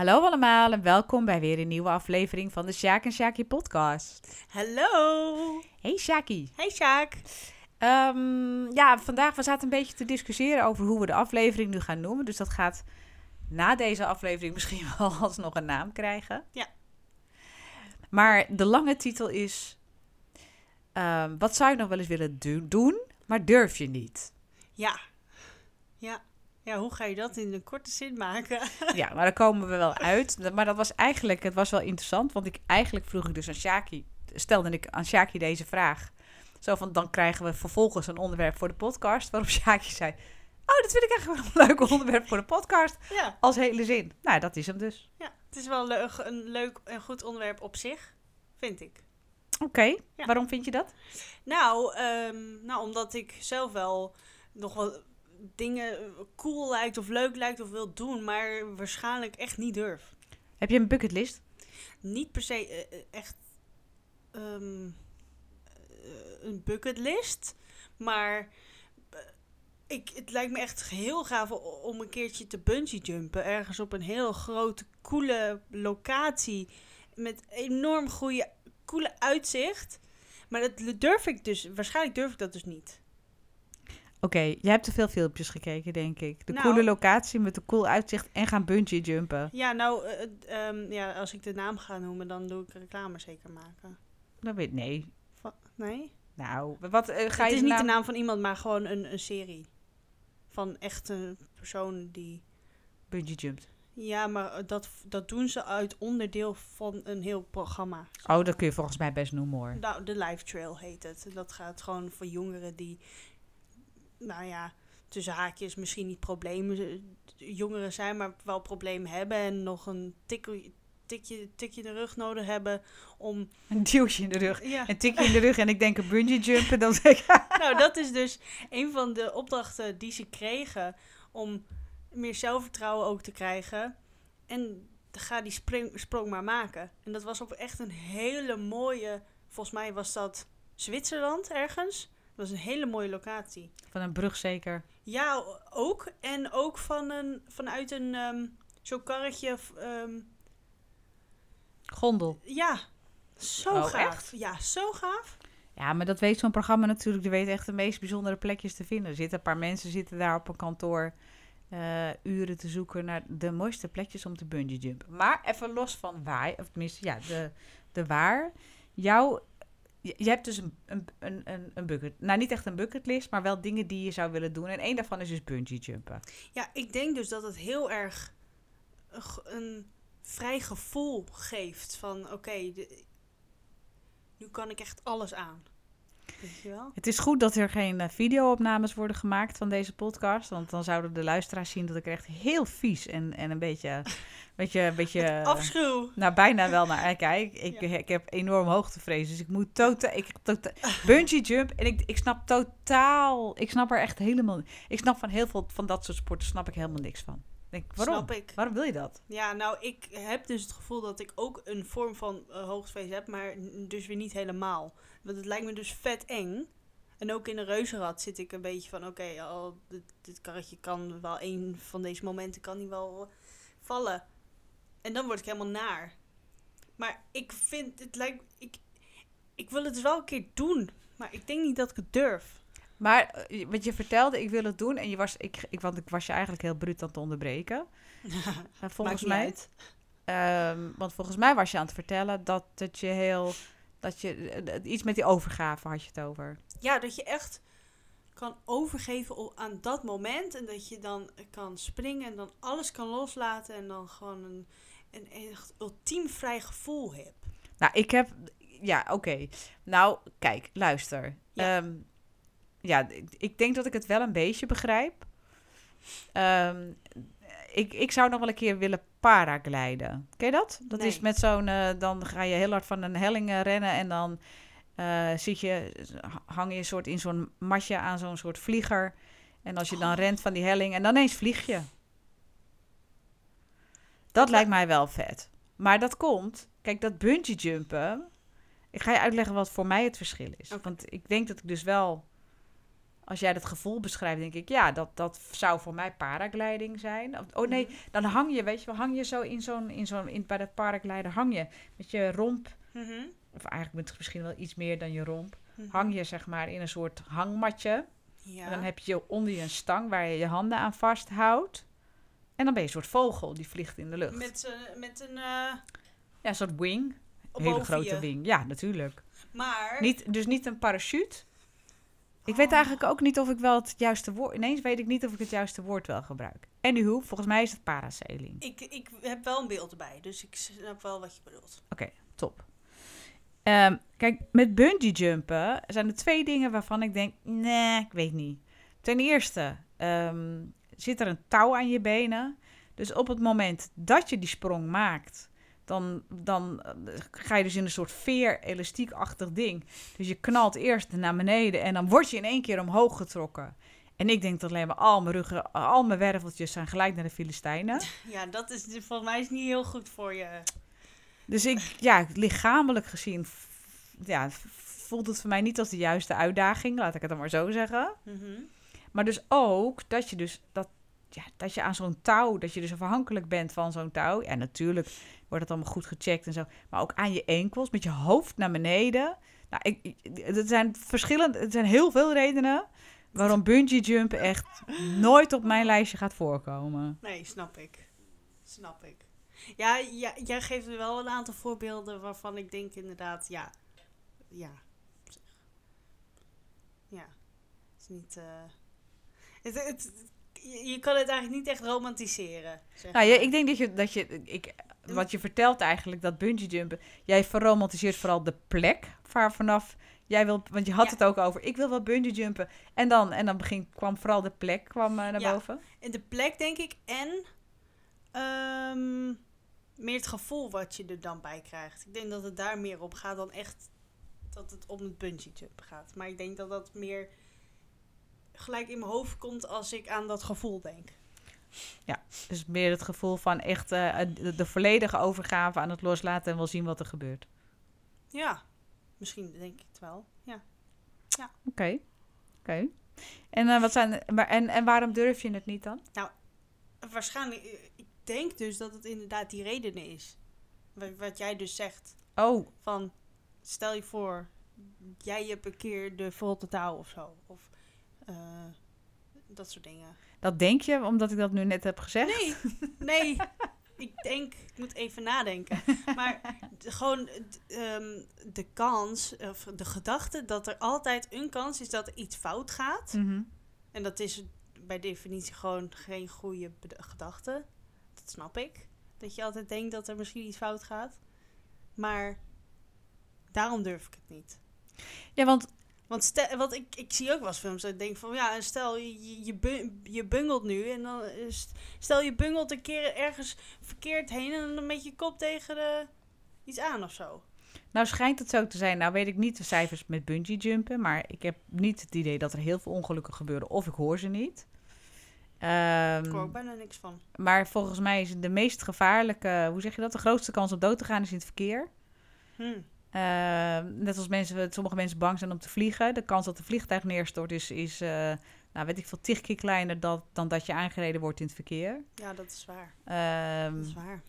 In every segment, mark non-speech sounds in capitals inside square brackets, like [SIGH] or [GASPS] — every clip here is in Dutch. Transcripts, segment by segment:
Hallo allemaal en welkom bij weer een nieuwe aflevering van de Sjaak en Sjaakie podcast. Hallo. Hey Sjaakie. Hey Sjaak. Ehm, ja, vandaag we zaten een beetje te discussiëren over hoe we de aflevering nu gaan noemen. Dus dat gaat na deze aflevering misschien [LAUGHS] wel alsnog een naam krijgen. Ja. Maar de lange titel is... ehm, wat zou je nog wel eens willen do- doen, maar durf je niet? Ja. Ja. Ja, hoe ga je dat in een korte zin maken? [LAUGHS] Ja, maar daar komen we wel uit. Maar dat was eigenlijk, het was wel interessant, want ik eigenlijk vroeg ik dus aan Shaki, stelde ik aan Shaki deze vraag. Zo van, dan krijgen we vervolgens een onderwerp voor de podcast, waarop Shaki zei, oh, dat vind ik eigenlijk wel een [LAUGHS] leuk onderwerp voor de podcast, ja. als hele zin. Nou, dat is hem dus. ja. Het is wel leuk, een leuk en goed onderwerp op zich, vind ik. Oké, Ja. waarom vind je dat? Nou, ehm, nou, omdat ik zelf wel nog wel dingen cool lijkt of leuk lijkt of wil doen, maar waarschijnlijk echt niet durf. Heb je een bucketlist? Niet per se eh, eh, echt eh, een bucketlist, maar ik, het lijkt me echt heel gaaf om een keertje te bungee jumpen. Ergens op een heel grote, coole locatie met enorm goede, coole uitzicht. Maar dat durf ik dus, waarschijnlijk durf ik dat dus niet. Oké, jij hebt te veel filmpjes gekeken, denk ik. De Nou. coole locatie met een cool uitzicht en gaan bungee jumpen. Ja, nou, eh, eh, ehm, ja, als ik de naam ga noemen, dan doe ik reclame zeker maken. Dat weet nee. Va- nee? Nou, wat eh, ga het je is niet de naam van iemand, maar gewoon een, een serie. Van echt een persoon die... bungee jumpt? Ja, maar dat, dat doen ze uit onderdeel van een heel programma. Oh, dat kun je volgens mij best noemen hoor. Nou, de Life Trail heet het. Dat gaat gewoon voor jongeren die... Nou ja, tussen haakjes misschien niet problemen... eh, Jongeren zijn, maar wel problemen hebben... En nog een tikje, tikje, tikje in de rug nodig hebben om... [LAUGHS] Een duwtje in de rug. Ja. Een tikje in de rug en ik denk een bungee jumpen. Dan zeg ik, [LAUGHS] nou, dat is dus een van de opdrachten die ze kregen om meer zelfvertrouwen ook te krijgen. En ga die spring, sprong maar maken. En dat was op echt een hele mooie, volgens mij was dat Zwitserland ergens. Dat was een hele mooie locatie. van een brug zeker. Ja, ook. En ook van een, vanuit een ehm zo'n karretje. ehm, Gondel. ja, zo Oh, gaaf. echt? Ja, zo gaaf. Ja, maar dat weet zo'n programma natuurlijk. Die weet echt de meest bijzondere plekjes te vinden. Er zitten een paar mensen zitten daar op een kantoor eh, uren te zoeken naar de mooiste plekjes om te bungee jumpen. Maar even los van waar, of tenminste, ja, de, de waar. Jouw, je, hebt dus een, een, een, een, bucket, nou niet echt een bucketlist, maar wel dingen die je zou willen doen. En één daarvan is dus bungee jumpen. Ja, ik denk dus dat het heel erg een, vrij gevoel geeft van oké, nu kan ik echt alles aan. Het is goed dat er geen eh, video-opnames worden gemaakt van deze podcast. Want dan zouden de luisteraars zien dat ik er echt heel vies en, en een beetje... [LAUGHS] beetje, een beetje Afschuw. nou, bijna wel naar kijk. Ik, Ja. ik heb enorm hoogtevrees, dus ik moet totaal... Ik, tota bungee jump en ik, ik snap totaal... Ik snap er echt helemaal... Ik snap van heel veel van dat soort sporten snap ik helemaal niks van. Denk, waarom? Snap ik. Waarom wil je dat? Ja, nou, ik heb dus het gevoel dat ik ook een vorm van uh, hoogtevrees heb, maar dus weer niet helemaal. Want het lijkt me dus vet eng. En ook in een reuzenrad zit ik een beetje van, oké, al dit, dit karretje kan wel een van deze momenten kan die wel vallen. En dan word ik helemaal naar. Maar ik vind, het lijkt, ik, ik wil het dus wel een keer doen, maar ik denk niet dat ik het durf. Maar eh, wat je vertelde, ik wil het doen. En je was, ik, ik, want ik was je eigenlijk heel bruut aan het onderbreken. [LAUGHS] Eh, volgens mij. Ehm, want volgens mij was je aan het vertellen dat het je heel. Dat je, eh, iets met die overgave had je het over. Ja, dat je echt kan overgeven aan dat moment. En dat je dan kan springen en dan alles kan loslaten. En dan gewoon een, een echt ultiem vrij gevoel hebt. Nou, ik heb. Ja, oké. Nou, kijk, luister. Ja. Ja. Ja, ik- denk dat ik het wel een beetje begrijp. Ehm, ik, ik zou nog wel een keer willen paragliden. Ken je dat? Dat is met zo'n... eh, dan ga je heel hard van een helling eh, rennen en dan eh, zit je, hang je een soort in zo'n matje aan zo'n soort vlieger. En als je dan Oh. rent van die helling en dan ineens vlieg je. Dat lijkt mij wel vet. Maar dat komt... Kijk, dat bungee jumpen... Ik ga je uitleggen wat voor mij het verschil is. Want ik denk dat ik dus wel als jij dat gevoel beschrijft, denk ik, ja, dat, dat zou voor mij paragliding zijn. Oh nee, Mhm. dan hang je, weet je wel, hang je zo in zo'n, in zo'n, in, bij dat paragliden hang je met je romp, Mhm. of eigenlijk met misschien wel iets meer dan je romp, Mhm. hang je zeg maar in een soort hangmatje. Ja. En dan heb je onder je een stang waar je je handen aan vasthoudt. En dan ben je een soort vogel die vliegt in de lucht. met, z'n- met een... eh Ja, een soort wing. Een hele grote je. wing. Ja, natuurlijk. Maar... Niet, dus niet een parachute. Ik weet eigenlijk ook niet of ik wel het juiste woord... Ineens weet ik niet of ik het juiste woord wel gebruik. Anywho, volgens mij is het parasailing. Ik, ik heb wel een beeld erbij, dus ik snap wel wat je bedoelt. Top. Ehm, kijk, met bungee jumpen zijn er twee dingen waarvan ik denk, nee, ik weet niet. Ten eerste ehm, zit er een touw aan je benen. Dus op het moment dat je die sprong maakt, dan, dan eh, ga je dus in een soort veer-elastiekachtig ding. Dus je knalt eerst naar beneden en dan word je in één keer omhoog getrokken. En ik denk dat alleen maar al mijn ruggen, al mijn werveltjes zijn gelijk naar de Filistijnen. [LAUGHS] Ja, dat is volgens mij is niet heel goed voor je. Dus ik, ja, lichamelijk gezien, ja, voelt het voor mij niet als de juiste uitdaging, laat ik het dan maar zo zeggen. Mhm. Maar dus ook dat je dus dat, ja, dat je aan zo'n touw, dat je dus afhankelijk bent van zo'n touw. Ja, natuurlijk wordt het allemaal goed gecheckt en zo. Maar ook aan je enkels, met je hoofd naar beneden. Nou, ik, het zijn verschillende, het zijn heel veel redenen waarom bungee jumpen echt nooit op mijn lijstje gaat voorkomen. Nee, snap ik. Snap ik. Ja, ja, jij geeft me wel een aantal voorbeelden waarvan ik denk inderdaad, ja. Ja. Ja. Het is niet... eh, het, je, je kan het eigenlijk niet echt romantiseren. Zeg Nou ja, ik denk dat je, dat je ik, wat je vertelt eigenlijk, dat bungee jumpen, jij verromantiseert vooral de plek waar vanaf jij wil, want je had Ja. het ook over, ik wil wel bungee jumpen. En dan, en dan begin, kwam vooral de plek kwam eh, naar Ja. boven. En de plek, denk ik. En ehm, meer het gevoel wat je er dan bij krijgt. Ik denk dat het daar meer op gaat dan echt dat het om het bungee jumpen gaat. Maar ik denk dat dat meer gelijk in mijn hoofd komt als ik aan dat gevoel denk. Dus meer het gevoel van echt eh, de, de volledige overgave aan het loslaten en wel zien wat er gebeurt. Ja, misschien denk ik het wel. Ja. Oké, oké. En, eh, wat zijn, maar, en, en waarom durf je het niet dan? Waarschijnlijk, eh, ik denk dus dat het inderdaad die reden is. Wat, wat jij dus zegt. Oh, Van, stel je voor, jij hebt een keer de volte touw of zo. Of eh, dat soort dingen. dat denk je, omdat ik dat nu net heb gezegd? Nee, [LAUGHS] nee. Ik denk, ik moet even nadenken. Maar gewoon ehm, de kans, of de gedachte dat er altijd een kans is dat er iets fout gaat. Mhm. En dat is bij definitie gewoon geen goede gedachte. Dat snap ik. Dat je altijd denkt dat er misschien iets fout gaat. Maar daarom durf ik het niet. Ja, want Want stel, want ik, ik zie ook wel eens films dat ik denk van ja, stel je, je, je, bu- je bungelt nu en dan st- stel je bungelt een keer ergens verkeerd heen en dan met je kop tegen de, iets aan of zo. Nou schijnt het zo te zijn. Nou weet ik niet de cijfers met bungee jumpen, maar ik heb niet het idee dat er heel veel ongelukken gebeuren of ik hoor ze niet. Ehm, Ik hoor ook bijna niks van. maar volgens mij is de meest gevaarlijke, hoe zeg je dat? De grootste kans om dood te gaan is in het verkeer. Hm. Ehm, net als mensen, sommige mensen bang zijn om te vliegen. De kans dat de vliegtuig neerstort is, is eh, nou weet ik veel, tig keer kleiner dan, dan dat je aangereden wordt in het verkeer. Ja, dat is waar. Ehm, Dat is waar.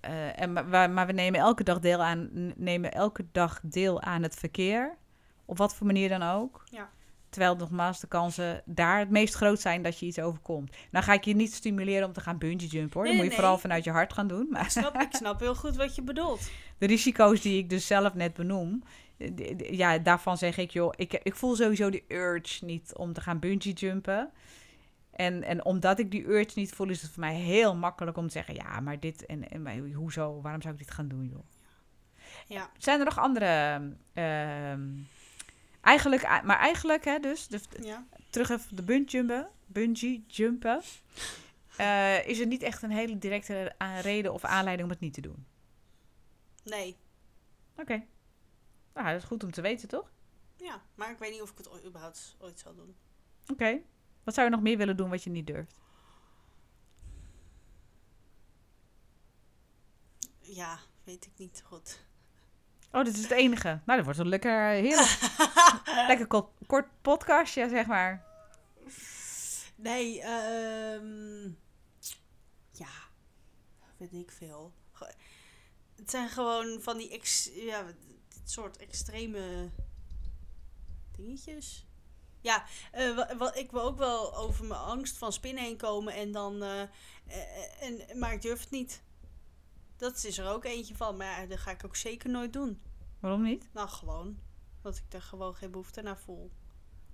eh, en, maar, maar- we nemen elke dag deel aan, nemen elke dag deel aan het verkeer. Op wat voor manier dan ook. Ja. Terwijl nogmaals de kansen daar het meest groot zijn dat je iets overkomt. Nou ga ik je niet stimuleren om te gaan bungee jumpen hoor. Nee, dat moet je nee. vooral vanuit je hart gaan doen. Ik Maar snap, ik snap heel goed wat je bedoelt. [LAUGHS] de risico's die ik dus zelf net benoem. eh, Ja, daarvan zeg ik joh, ik, ik voel sowieso die urge niet om te gaan bungee jumpen. En, en omdat ik die urge niet voel, is het voor mij heel makkelijk om te zeggen: ja, maar dit en, en maar hoezo? Waarom zou ik dit gaan doen, joh? Ja. Zijn er nog andere. ehm, eigenlijk, maar eigenlijk, hè, dus, Ja. terug even de bungee jumpen. Bungee jumpen. eh, is er niet echt een hele directe reden of aanleiding om het niet te doen? Nee. Oké. Nou, dat is goed om te weten, toch? Ja, maar ik weet niet of ik het überhaupt ooit zal doen. Oké. Wat zou je nog meer willen doen wat je niet durft? Ja, weet ik niet goed. Oh, dit is het enige. Nou, dat wordt een lekker, heerlijk, [LAUGHS] lekker kort, kort podcastje, zeg maar. Nee, ehm ja, weet ik veel. Het zijn gewoon van die ex, ja, dit soort extreme dingetjes. Ja, eh, wa- wa- ik wil ook wel over mijn angst van spinnen heen komen en dan, eh, eh, en, maar ik durf het niet. Dat is er ook eentje van, maar ja, dat ga ik ook zeker nooit doen. Waarom niet? Nou, gewoon. Dat ik er gewoon geen behoefte naar voel.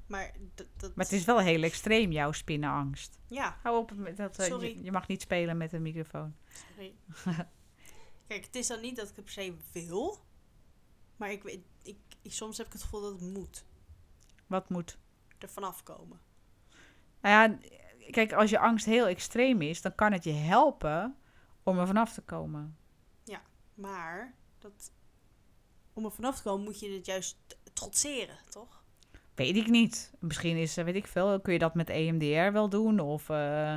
Maar dat... Maar het is wel heel extreem, jouw spinnenangst. Ja, Hou op met dat. eh, Sorry. Je, je mag niet spelen met een microfoon. sorry. [LAUGHS] Kijk, het is dan niet dat ik het per se wil. Maar ik, weet- ik, ik, soms heb ik het gevoel dat het moet. Wat moet? Er vanaf komen. Nou ja, kijk, als je angst heel extreem is, dan kan het je helpen om er vanaf te komen. Maar dat, om er vanaf te komen moet je het juist trotseren, toch? Weet ik niet. Misschien is, eh, weet ik veel, kun je dat met EMDR wel doen? Of, eh,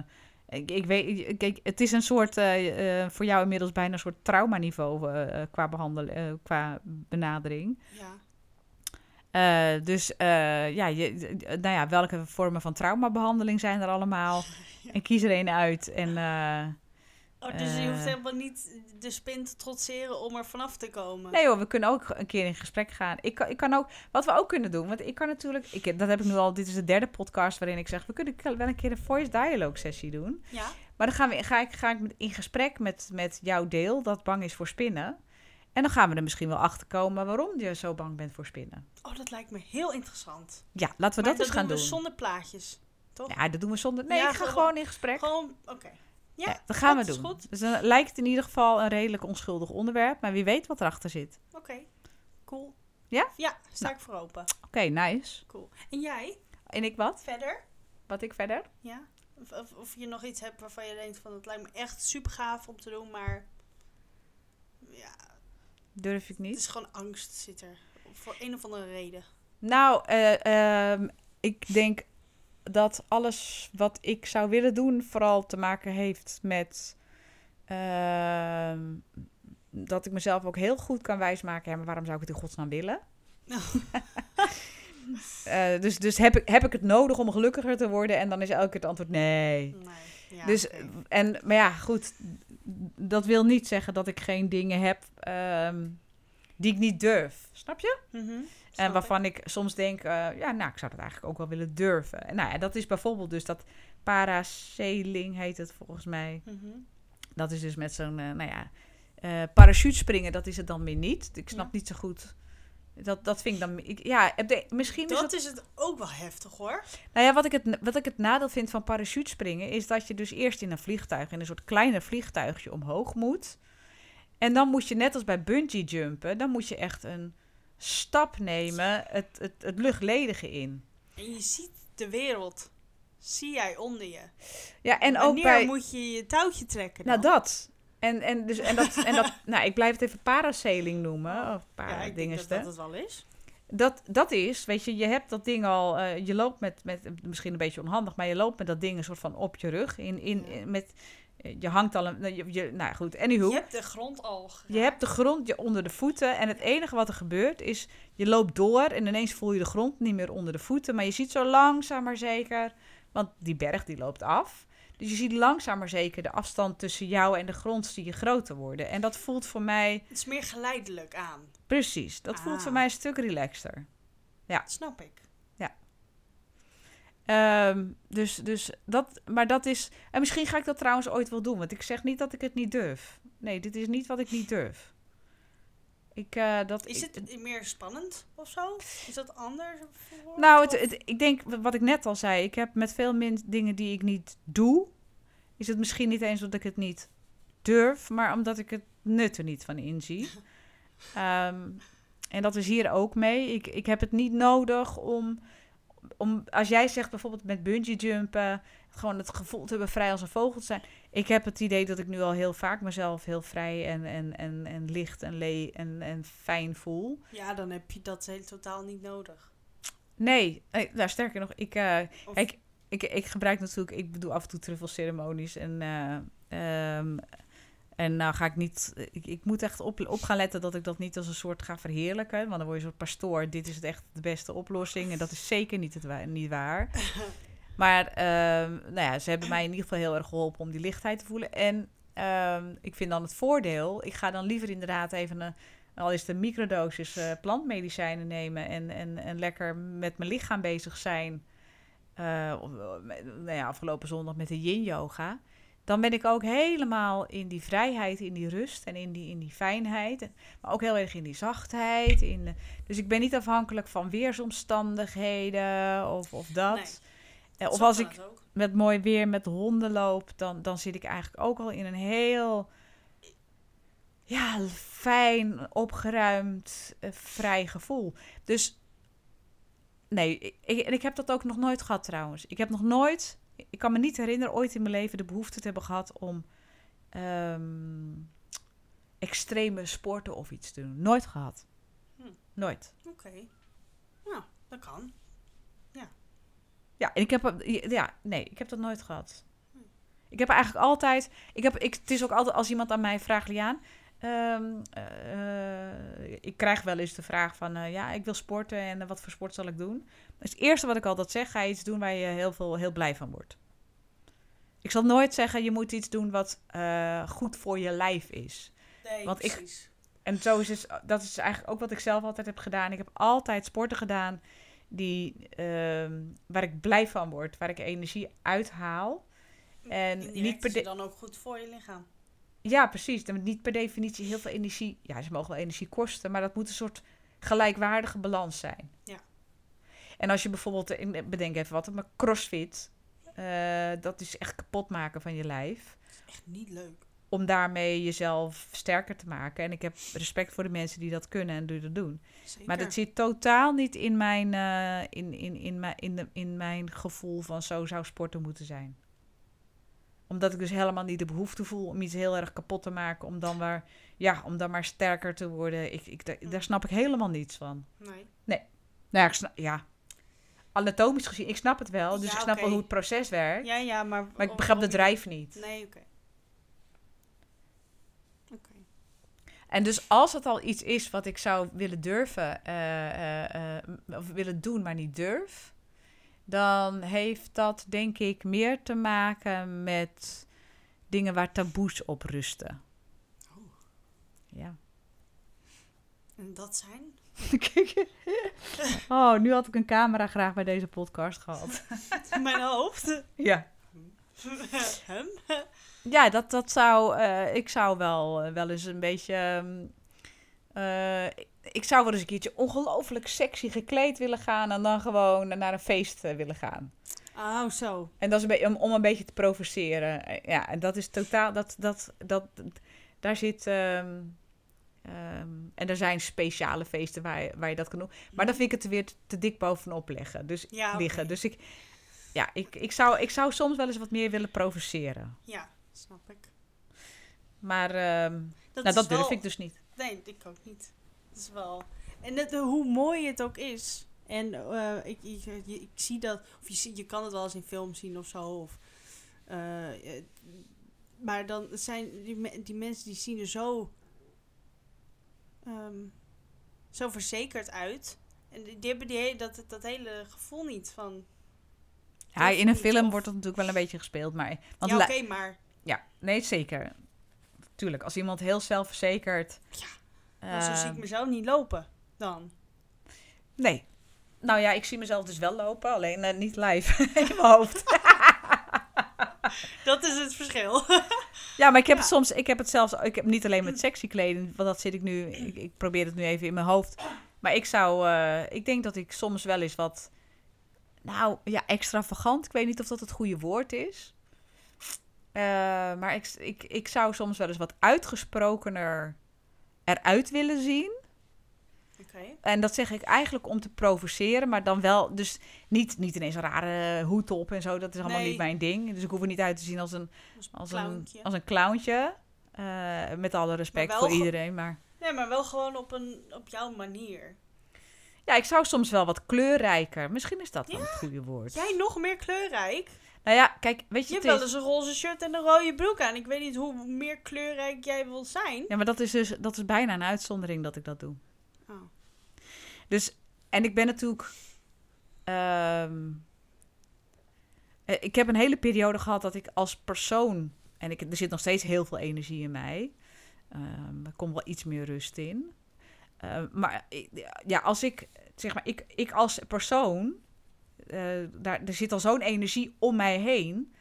ik, ik weet, kijk, het is een soort, eh, voor jou inmiddels bijna een soort traumaniveau qua, behandel, eh, qua benadering. Ja. Dus ja, je, nou ja, welke vormen van traumabehandeling zijn er allemaal? [LAUGHS] En kies er een uit. En eh, Oh, dus je hoeft Eh. helemaal niet de spin te trotseren om er vanaf te komen. nee hoor, we kunnen ook een keer in gesprek gaan. Ik kan, ik kan ook, wat we ook kunnen doen, want ik kan natuurlijk, ik, dat heb ik nu al, dit is de derde podcast waarin ik zeg, we kunnen wel een keer een voice dialogue sessie doen. Ja? Maar dan gaan we, ga ik, ga ik in gesprek met, met jouw deel dat bang is voor spinnen. En dan gaan we er misschien wel achter komen waarom je zo bang bent voor spinnen. Oh, dat lijkt me heel interessant. Ja, laten we Maar dat eens gaan doen. doen. we zonder plaatjes. Toch? Ja, dat doen we zonder. Nee, Ja, ik ga gewoon- gewoon in gesprek. Gewoon, oké. Ja, Ja, dat gaan dat we doen. goed. Dus dan lijkt het in ieder geval een redelijk onschuldig onderwerp. Maar wie weet wat erachter zit. Oké, cool. Ja? Ja, sta Nou. ik voor open. Oké, nice. Cool. En jij? En ik wat? Verder? Wat ik verder? Ja? Of, of, of je nog iets hebt waarvan je denkt van het lijkt me echt super gaaf om te doen, maar ja, Durf ik het niet. is gewoon angst zit er. Voor een of andere reden. Nou, eh, ehm, ik denk dat alles wat ik zou willen doen vooral te maken heeft met ehm, dat ik mezelf ook heel goed kan wijsmaken. Ja, maar waarom zou ik het in godsnaam willen? [LAUGHS] Eh, dus dus heb, ik, heb ik het nodig om gelukkiger te worden? En dan is elke keer het antwoord nee. Nee. Ja, dus, en, maar ja, goed. Dat wil niet zeggen dat ik geen dingen heb ehm, die ik niet durf. Snap je? Mhm, En waarvan ik soms denk, eh, ja, nou, ik zou dat eigenlijk ook wel willen durven. En nou ja, dat is bijvoorbeeld dus dat parasailing heet het volgens mij. Mhm. Dat is dus met zo'n, eh, nou ja, eh parachutespringen, dat is het dan weer niet. Ik snap Ja. niet zo goed. Dat, dat vind ik dan, ik, ja, misschien is Dat is het ook wel heftig hoor. nou ja, wat ik, het, wat ik het nadeel vind van parachutespringen, is dat je dus eerst in een vliegtuig, in een soort kleiner vliegtuigje omhoog moet. En dan moet je, net als bij bungee jumpen, dan moet je echt een stap nemen, het, het, het luchtledige in. En je ziet de wereld. Zie jij onder je. Ja, en ook bij... moet je je touwtje trekken Nou, dan? dat. En, en, dus, en, dat, en dat... [LAUGHS] Nou, ik blijf het even parasailing noemen. Of ja, para ik denk dat dat, het wel is. dat, dat is, weet je, je hebt dat ding al... eh, je loopt met, met... Misschien een beetje onhandig, maar je loopt met dat ding een soort van op je rug. In, in, Ja. in- met, je hangt al een... Je, je, nou goed, anywho. Je hebt de grond al geraakt. Je hebt de grond je onder de voeten en het enige wat er gebeurt is, je loopt door en ineens voel je de grond niet meer onder de voeten, maar je ziet zo langzaam maar zeker, want die berg die loopt af, dus je ziet langzaam maar zeker de afstand tussen jou en de grond zie je groter worden. En dat voelt voor mij, Het is meer geleidelijk aan. precies, dat voelt Ah. voor mij een stuk relaxter. Dat snap ik. Ehm, dus, dus dat, maar dat is, en misschien ga ik dat trouwens ooit wel doen, want ik zeg niet dat ik het niet durf. Nee, dit is niet wat ik niet durf. Ik, eh, dat, Is ik- het meer spannend of zo? Is dat anders? Nou, het, het- ik denk wat ik net al zei. Ik heb met veel min dingen die ik niet doe. Is het misschien niet eens omdat ik het niet durf, maar omdat ik het nut er niet van inzie. [LAUGHS] Ehm, en dat is hier ook mee. Ik, ik heb het niet nodig om, om. Als jij zegt bijvoorbeeld met bungee jumpen. Gewoon het gevoel te hebben vrij als een vogel te zijn. Ik heb het idee dat ik nu al heel vaak mezelf heel vrij en, en, en, en licht en, le en, en fijn voel. Ja, dan heb je dat heel totaal niet nodig. Nee, eh, nou, sterker nog, ik, eh, Of- Kijk, ik, ik gebruik natuurlijk, ik bedoel af en toe truffelceremonies en, ehm, en nou ga ik niet, ik, ik moet echt op, op gaan letten dat ik dat niet als een soort ga verheerlijken, want dan word je een soort pastoor, dit is het echt de beste oplossing en dat is zeker niet, het wa- niet waar. [LAUGHS] Maar ehm, nou ja, ze hebben mij in ieder geval heel erg geholpen om die lichtheid te voelen. En ehm, ik vind dan het voordeel, ik ga dan liever inderdaad even een, al is het een microdosis eh, plantmedicijnen nemen en, en, en lekker met mijn lichaam bezig zijn. Eh, of, eh, nou ja, afgelopen zondag met de yin yoga. Dan ben ik ook helemaal in die vrijheid, in die rust en in die, in die fijnheid. Maar ook heel erg in die zachtheid. In, de- dus ik ben niet afhankelijk van weersomstandigheden of, of dat. Nee. Eh, of als ik met mooi weer met de honden loop, dan, dan zit ik eigenlijk ook al in een heel ja, fijn, opgeruimd, eh, vrij gevoel. Dus nee, ik- en ik heb dat ook nog nooit gehad trouwens. Ik heb nog nooit, ik kan me niet herinneren ooit in mijn leven de behoefte te hebben gehad om ehm, extreme sporten of iets te doen. Nooit gehad. Hm. Nooit. Oké. Nou, dat kan. Ja, en ik heb, ja, nee, ik heb dat nooit gehad. Ik heb eigenlijk altijd, ik heb, ik, het is ook altijd als iemand aan mij vraagt, Liaan, ehm, eh, ik krijg wel eens de vraag van, eh, ja, ik wil sporten en eh, wat voor sport zal ik doen? Dus het eerste wat ik altijd zeg, ga iets doen waar je heel, veel, heel blij van wordt. Ik zal nooit zeggen, je moet iets doen wat eh, goed voor je lijf is. Nee, Want ik- precies. En zo is het, dat is eigenlijk ook wat ik zelf altijd heb gedaan. Ik heb altijd sporten gedaan die, ehm, waar ik blij van word, waar ik energie uithaal. En Indirect niet per dan ook goed voor je lichaam. Ja, precies. Niet per definitie heel veel energie. Ja, ze mogen wel energie kosten, maar dat moet een soort gelijkwaardige balans zijn. Ja. En als je bijvoorbeeld, ik bedenk even wat, maar crossfit, eh, dat is echt kapot maken van je lijf. Echt niet leuk. Om daarmee jezelf sterker te maken. En ik heb respect voor de mensen die dat kunnen en die dat doen. Zeker. Maar dat zit totaal niet in mijn, eh, in, in, in, mijn, in, de, in mijn gevoel van zo zou sporten moeten zijn. Omdat ik dus helemaal niet de behoefte voel om iets heel erg kapot te maken. Om dan maar, ja, om dan maar sterker te worden. Ik, ik, daar, daar snap ik helemaal niets van. Nee. Nou ja, ik snap, ja. Anatomisch gezien, ik snap het wel. Dus Ja, ik snap wel hoe het proces werkt. Ja, ja, maar... Maar ik begrijp de drijf niet. Nee, oké. Oké. En dus als het al iets is wat ik zou willen durven, eh, eh, eh, of willen doen, maar niet durf, dan heeft dat denk ik meer te maken met dingen waar taboes op rusten. Oh. Ja. En dat zijn? [LAUGHS] Oh, nu had ik een camera graag bij deze podcast gehad. [LAUGHS] Mijn hoofd. ja. Hem? Ja, dat, dat zou. eh, ik zou wel, eh, wel eens een beetje. ehm, eh, ik zou wel eens een keertje ongelooflijk sexy gekleed willen gaan. En dan gewoon naar een feest eh, willen gaan. Oh, zo. En dat is een beetje om, om een beetje te provoceren. Eh, Ja, en dat is totaal. Dat, dat, dat, daar zit. ehm, ehm, en er zijn speciale feesten waar je, waar je dat kan doen. Maar dan vind ik het er weer te, te dik bovenop leggen. Dus, Ja, liggen. Dus ik. Ja, ik, ik, zou, ik zou soms wel eens wat meer willen provoceren. Ja, snap ik. Maar ehm, Dat nou, dat durf wel- ik dus niet. Nee, ik ook niet. Dat is wel... En het, hoe mooi het ook is. En eh, ik, ik, je- ik zie dat... Of je, je kan het wel eens in films zien of zo. Of, eh, eh, maar dan zijn die, me- die mensen die zien er zo... ehm, zo verzekerd uit. En die, hebben die, dat, dat hele gevoel niet van... Ja, in een film of- wordt dat natuurlijk wel een beetje gespeeld. Maar, want ja, oké, maar... ja, nee, zeker. Tuurlijk, als iemand heel zelfverzekerd... Ja, Maar zo zie ik mezelf niet lopen dan. Nee. Nou ja, ik zie mezelf dus wel lopen, alleen eh, niet live [LAUGHS] in mijn hoofd. Dat is het verschil. [LAUGHS] Ja, maar ik heb Ja. het soms, ik heb het zelfs, ik heb niet alleen met sexy kleding, want dat zit ik nu, ik, ik probeer het nu even in mijn hoofd. Maar ik zou, eh, ik denk dat ik soms wel eens wat, nou ja, extravagant, ik weet niet of dat het goede woord is. Eh, maar ik, ik, ik zou soms wel eens wat uitgesprokener eruit willen zien. Oké. En dat zeg ik eigenlijk om te provoceren, maar dan wel, dus niet, niet ineens een rare hoed op en zo. Dat is allemaal Nee. niet mijn ding. Dus ik hoef er niet uit te zien als een, Als, een, als een clowntje. Eh, met alle respect voor iedereen. Maar Nee, maar wel gewoon op, een, op jouw manier. ja, ik zou soms wel wat kleurrijker. Misschien is dat wel het goede woord. Jij nog meer kleurrijk? Nou ja, kijk, weet Je je, hebt wel eens een roze shirt en een rode broek aan. Ik weet niet hoe meer kleurrijk jij wil zijn. ja, maar dat is dus dat is bijna een uitzondering dat ik dat doe. Oh. Dus, en ik ben natuurlijk. ehm, Eh, ik heb een hele periode gehad dat ik als persoon... En ik, er zit nog steeds heel veel energie in mij. Ehm, er komt wel iets meer rust in. Eh, maar ja, als ik... Zeg maar, ik, ik als persoon... eh, daar, er zit al zo'n energie om mij heen...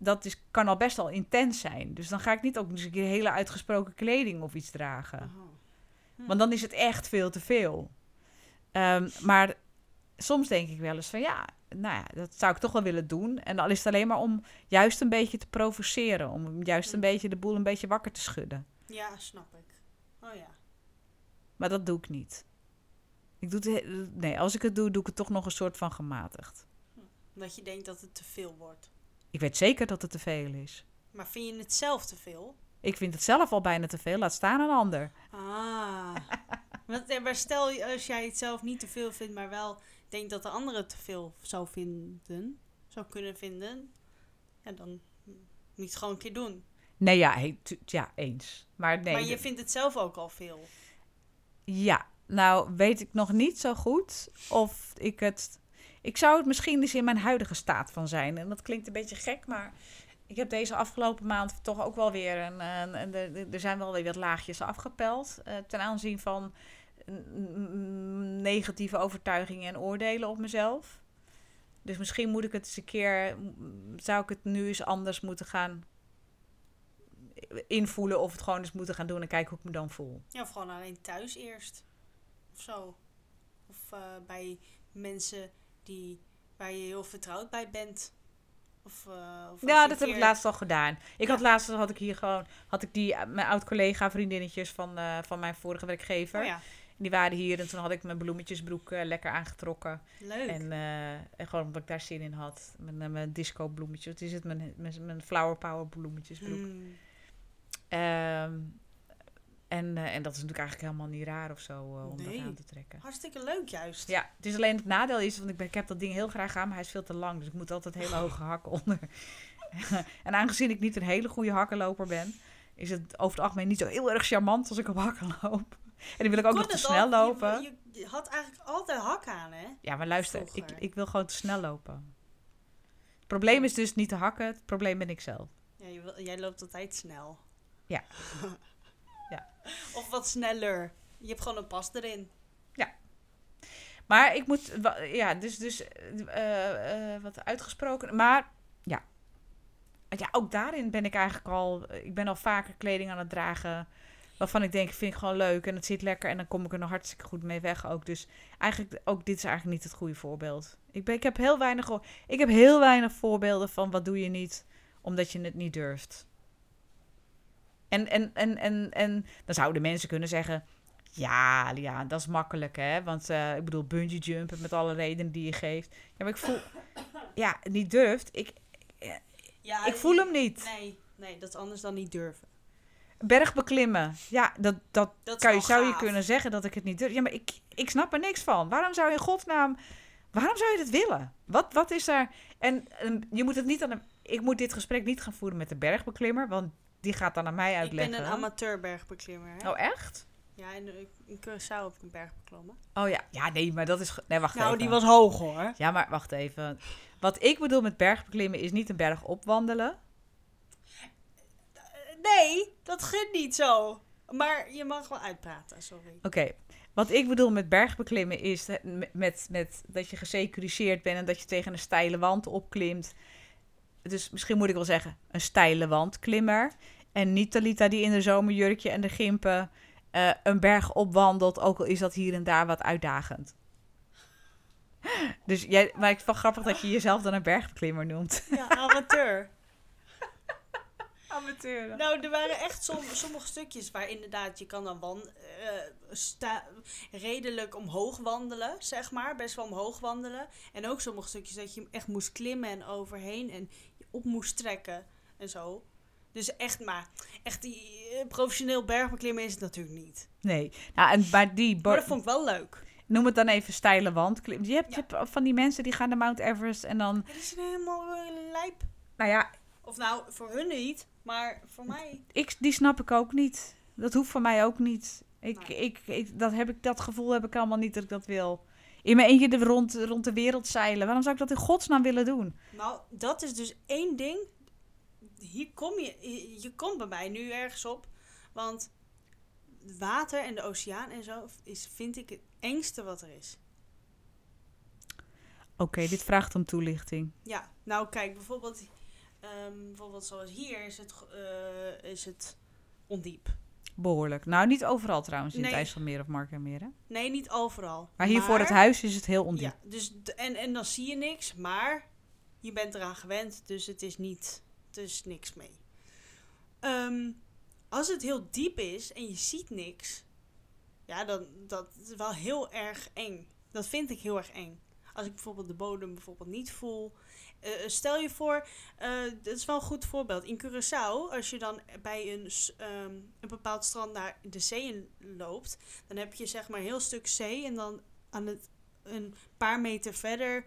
Dat is, kan al best wel intens zijn. Dus dan ga ik niet ook eens een keer hele uitgesproken kleding of iets dragen. Aha. Want dan is het echt veel te veel. Ehm, maar soms denk ik wel eens van ja, nou ja, dat zou ik toch wel willen doen. En dan is het alleen maar om juist een beetje te provoceren. Om juist een Mm. beetje de boel een beetje wakker te schudden. Ja, snap ik. Oh ja. Maar dat doe ik niet. Ik doe het, he- nee, als ik het doe, doe ik het toch nog een soort van gematigd. Omdat je denkt dat het te veel wordt. Ik weet zeker dat het te veel is. Maar vind je het zelf te veel? Ik vind het zelf al bijna te veel, laat staan een ander. Ah. [LAUGHS] Want, maar stel als jij het zelf niet te veel vindt, maar wel denkt dat de andere het te veel zou vinden, zou kunnen vinden, ja, dan moet je het gewoon een keer doen. Nee, ja, ja eens. Maar nee, maar je vindt het zelf ook al veel. Ja, nou weet ik nog niet zo goed of ik het... Ik zou het misschien eens in mijn huidige staat van zijn. En dat klinkt een beetje gek, maar ik heb deze afgelopen maand toch ook wel weer... Een, er- zijn wel weer wat laagjes afgepeld eh, ten aanzien van negatieve overtuigingen en oordelen op mezelf. Dus misschien moet ik het eens een keer... Zou ik het nu eens anders moeten gaan invoelen of het gewoon eens moeten gaan doen en kijken hoe ik me dan voel. Ja, of gewoon alleen thuis eerst. Of zo. Of eh, bij mensen die, waar je heel vertrouwd bij bent. Of, eh, of Ja, dat heb ik laatst al gedaan. Ik Ja. had laatst had ik hier gewoon had ik die eh, mijn oud collega vriendinnetjes van, van mijn vorige werkgever. Oh ja, Die waren hier en toen had ik mijn bloemetjesbroek lekker aangetrokken leuk. en, en gewoon omdat ik daar zin in had. Mijn, eh, mijn disco bloemetjes. Wat is het? Mijn, mijn, mijn flower power bloemetjesbroek. Ehm, en, eh, en dat is natuurlijk eigenlijk helemaal niet raar of zo eh, om Nee. dat aan te trekken. Hartstikke leuk juist. Ja, het is alleen het nadeel is, want ik, ben, ik heb dat ding heel graag aan, maar hij is veel te lang. Dus ik moet altijd hele hoge [LAUGHS] hakken onder. [LAUGHS] en aangezien ik niet een hele goede hakkenloper ben, is het over het algemeen niet zo heel erg charmant als ik op hakken loop. En dan wil ik ook Kon nog te snel al? lopen. Je, je, had eigenlijk altijd hak aan, hè? Ja, maar luister, ik, ik wil gewoon te snel lopen. Het probleem is dus niet te hakken, het probleem ben ik zelf. Ja, je wil, jij loopt altijd snel. Ja. [LAUGHS] Ja. Of wat sneller. Je hebt gewoon een pas erin. Maar ik moet, ja, dus, dus eh, eh, wat uitgesproken. Maar ja. ja, ook daarin ben ik eigenlijk al, ik ben al vaker kleding aan het dragen. Waarvan ik denk, vind ik gewoon leuk en het zit lekker en dan kom ik er nog hartstikke goed mee weg ook. Dus eigenlijk, ook dit is eigenlijk niet het goede voorbeeld. Ik, ben, ik, heb heel weinig, ik heb heel weinig voorbeelden van wat doe je niet omdat je het niet durft. En, en, en, en, en dan zouden mensen kunnen zeggen, ja, ja, dat is makkelijk, hè? Want eh, ik bedoel, bungee jumpen met alle redenen die je geeft. Ja, maar ik voel, [COUGHS] ja, niet durft. Ik, Ja, ik voel hem niet. Nee, nee, dat is anders dan niet durven. Berg beklimmen. Ja, dat, dat Dat kan je, zou je kunnen zeggen dat ik het niet durf. Ja, maar ik, ik snap er niks van. Waarom zou je in godsnaam, waarom zou je dit willen? Wat, wat is er? En je moet het niet aan een, ik moet dit gesprek niet gaan voeren met de bergbeklimmer, want die gaat dan aan mij Ik uitleggen. ben een amateurbergbeklimmer, hè? Oh, echt? Ja, in, in Curaçao heb ik een berg beklommen. Oh ja. Ja, nee, maar dat is... Nee, wacht Nou, even. die was hoog, hoor. Ja, maar wacht even. Wat ik bedoel met bergbeklimmen is niet een berg opwandelen. Nee, dat gaat niet zo. Maar je mag wel uitpraten, sorry. Oké. Wat ik bedoel met bergbeklimmen is met, met dat je gesecuriseerd bent en dat je tegen een steile wand opklimt. Dus misschien moet ik wel zeggen, een steile wandklimmer. En niet Talita die in de zomerjurkje en de gimpen eh, een berg opwandelt, ook al is dat hier en daar wat uitdagend. Dus jij, maar ik vind het wel grappig dat je jezelf dan een bergbeklimmer noemt. Ja, amateur. Amateur. nou, er waren echt som, sommige stukjes waar inderdaad je kan dan wan, eh, sta, redelijk omhoog wandelen, zeg maar. Best wel omhoog wandelen. En ook sommige stukjes dat je echt moest klimmen en overheen en op moest trekken en zo. Dus echt maar, echt die eh, professioneel bergbeklimmen is het natuurlijk niet. Nee, nou, en, maar die... Maar dat vond ik wel leuk. Noem het dan even steile. Je hebt, Ja. je hebt van die mensen die gaan naar Mount Everest en dan... Het is helemaal eh, lijp. Nou ja, Of nou, voor hun niet, maar voor mij. ik, die snap ik ook niet. Dat hoeft voor mij ook niet. Ik, Nee. ik, ik, dat, heb ik, dat gevoel heb ik allemaal niet dat ik dat wil. In mijn eentje de rond, rond de wereld zeilen. Waarom zou ik dat in godsnaam willen doen? Nou, dat is dus één ding. Hier kom je, je- komt bij mij nu ergens op. Want water en de oceaan en zo is, vind ik het engste wat er is. Oké, dit vraagt om toelichting. Ja, nou kijk, bijvoorbeeld, ehm, bijvoorbeeld zoals hier is het, eh, is het ondiep. Behoorlijk. Nou, niet overal trouwens in Nee. het IJsselmeer of Markermeer. Hè? Nee, niet overal. Maar hier voor het huis is het heel ondiep. Ja, dus, en, en dan zie je niks, maar je bent eraan gewend, dus het is niet, is niks mee. Ehm, als het heel diep is en je ziet niks, ja, dan dat is wel heel erg eng. Dat vind ik heel erg eng. Als ik bijvoorbeeld de bodem bijvoorbeeld niet voel. Eh, stel je voor, eh dat is wel een goed voorbeeld. In Curaçao, als je dan bij een, ehm, een bepaald strand naar de zee in loopt, dan heb je zeg maar een heel stuk zee en dan aan het een paar meter verder,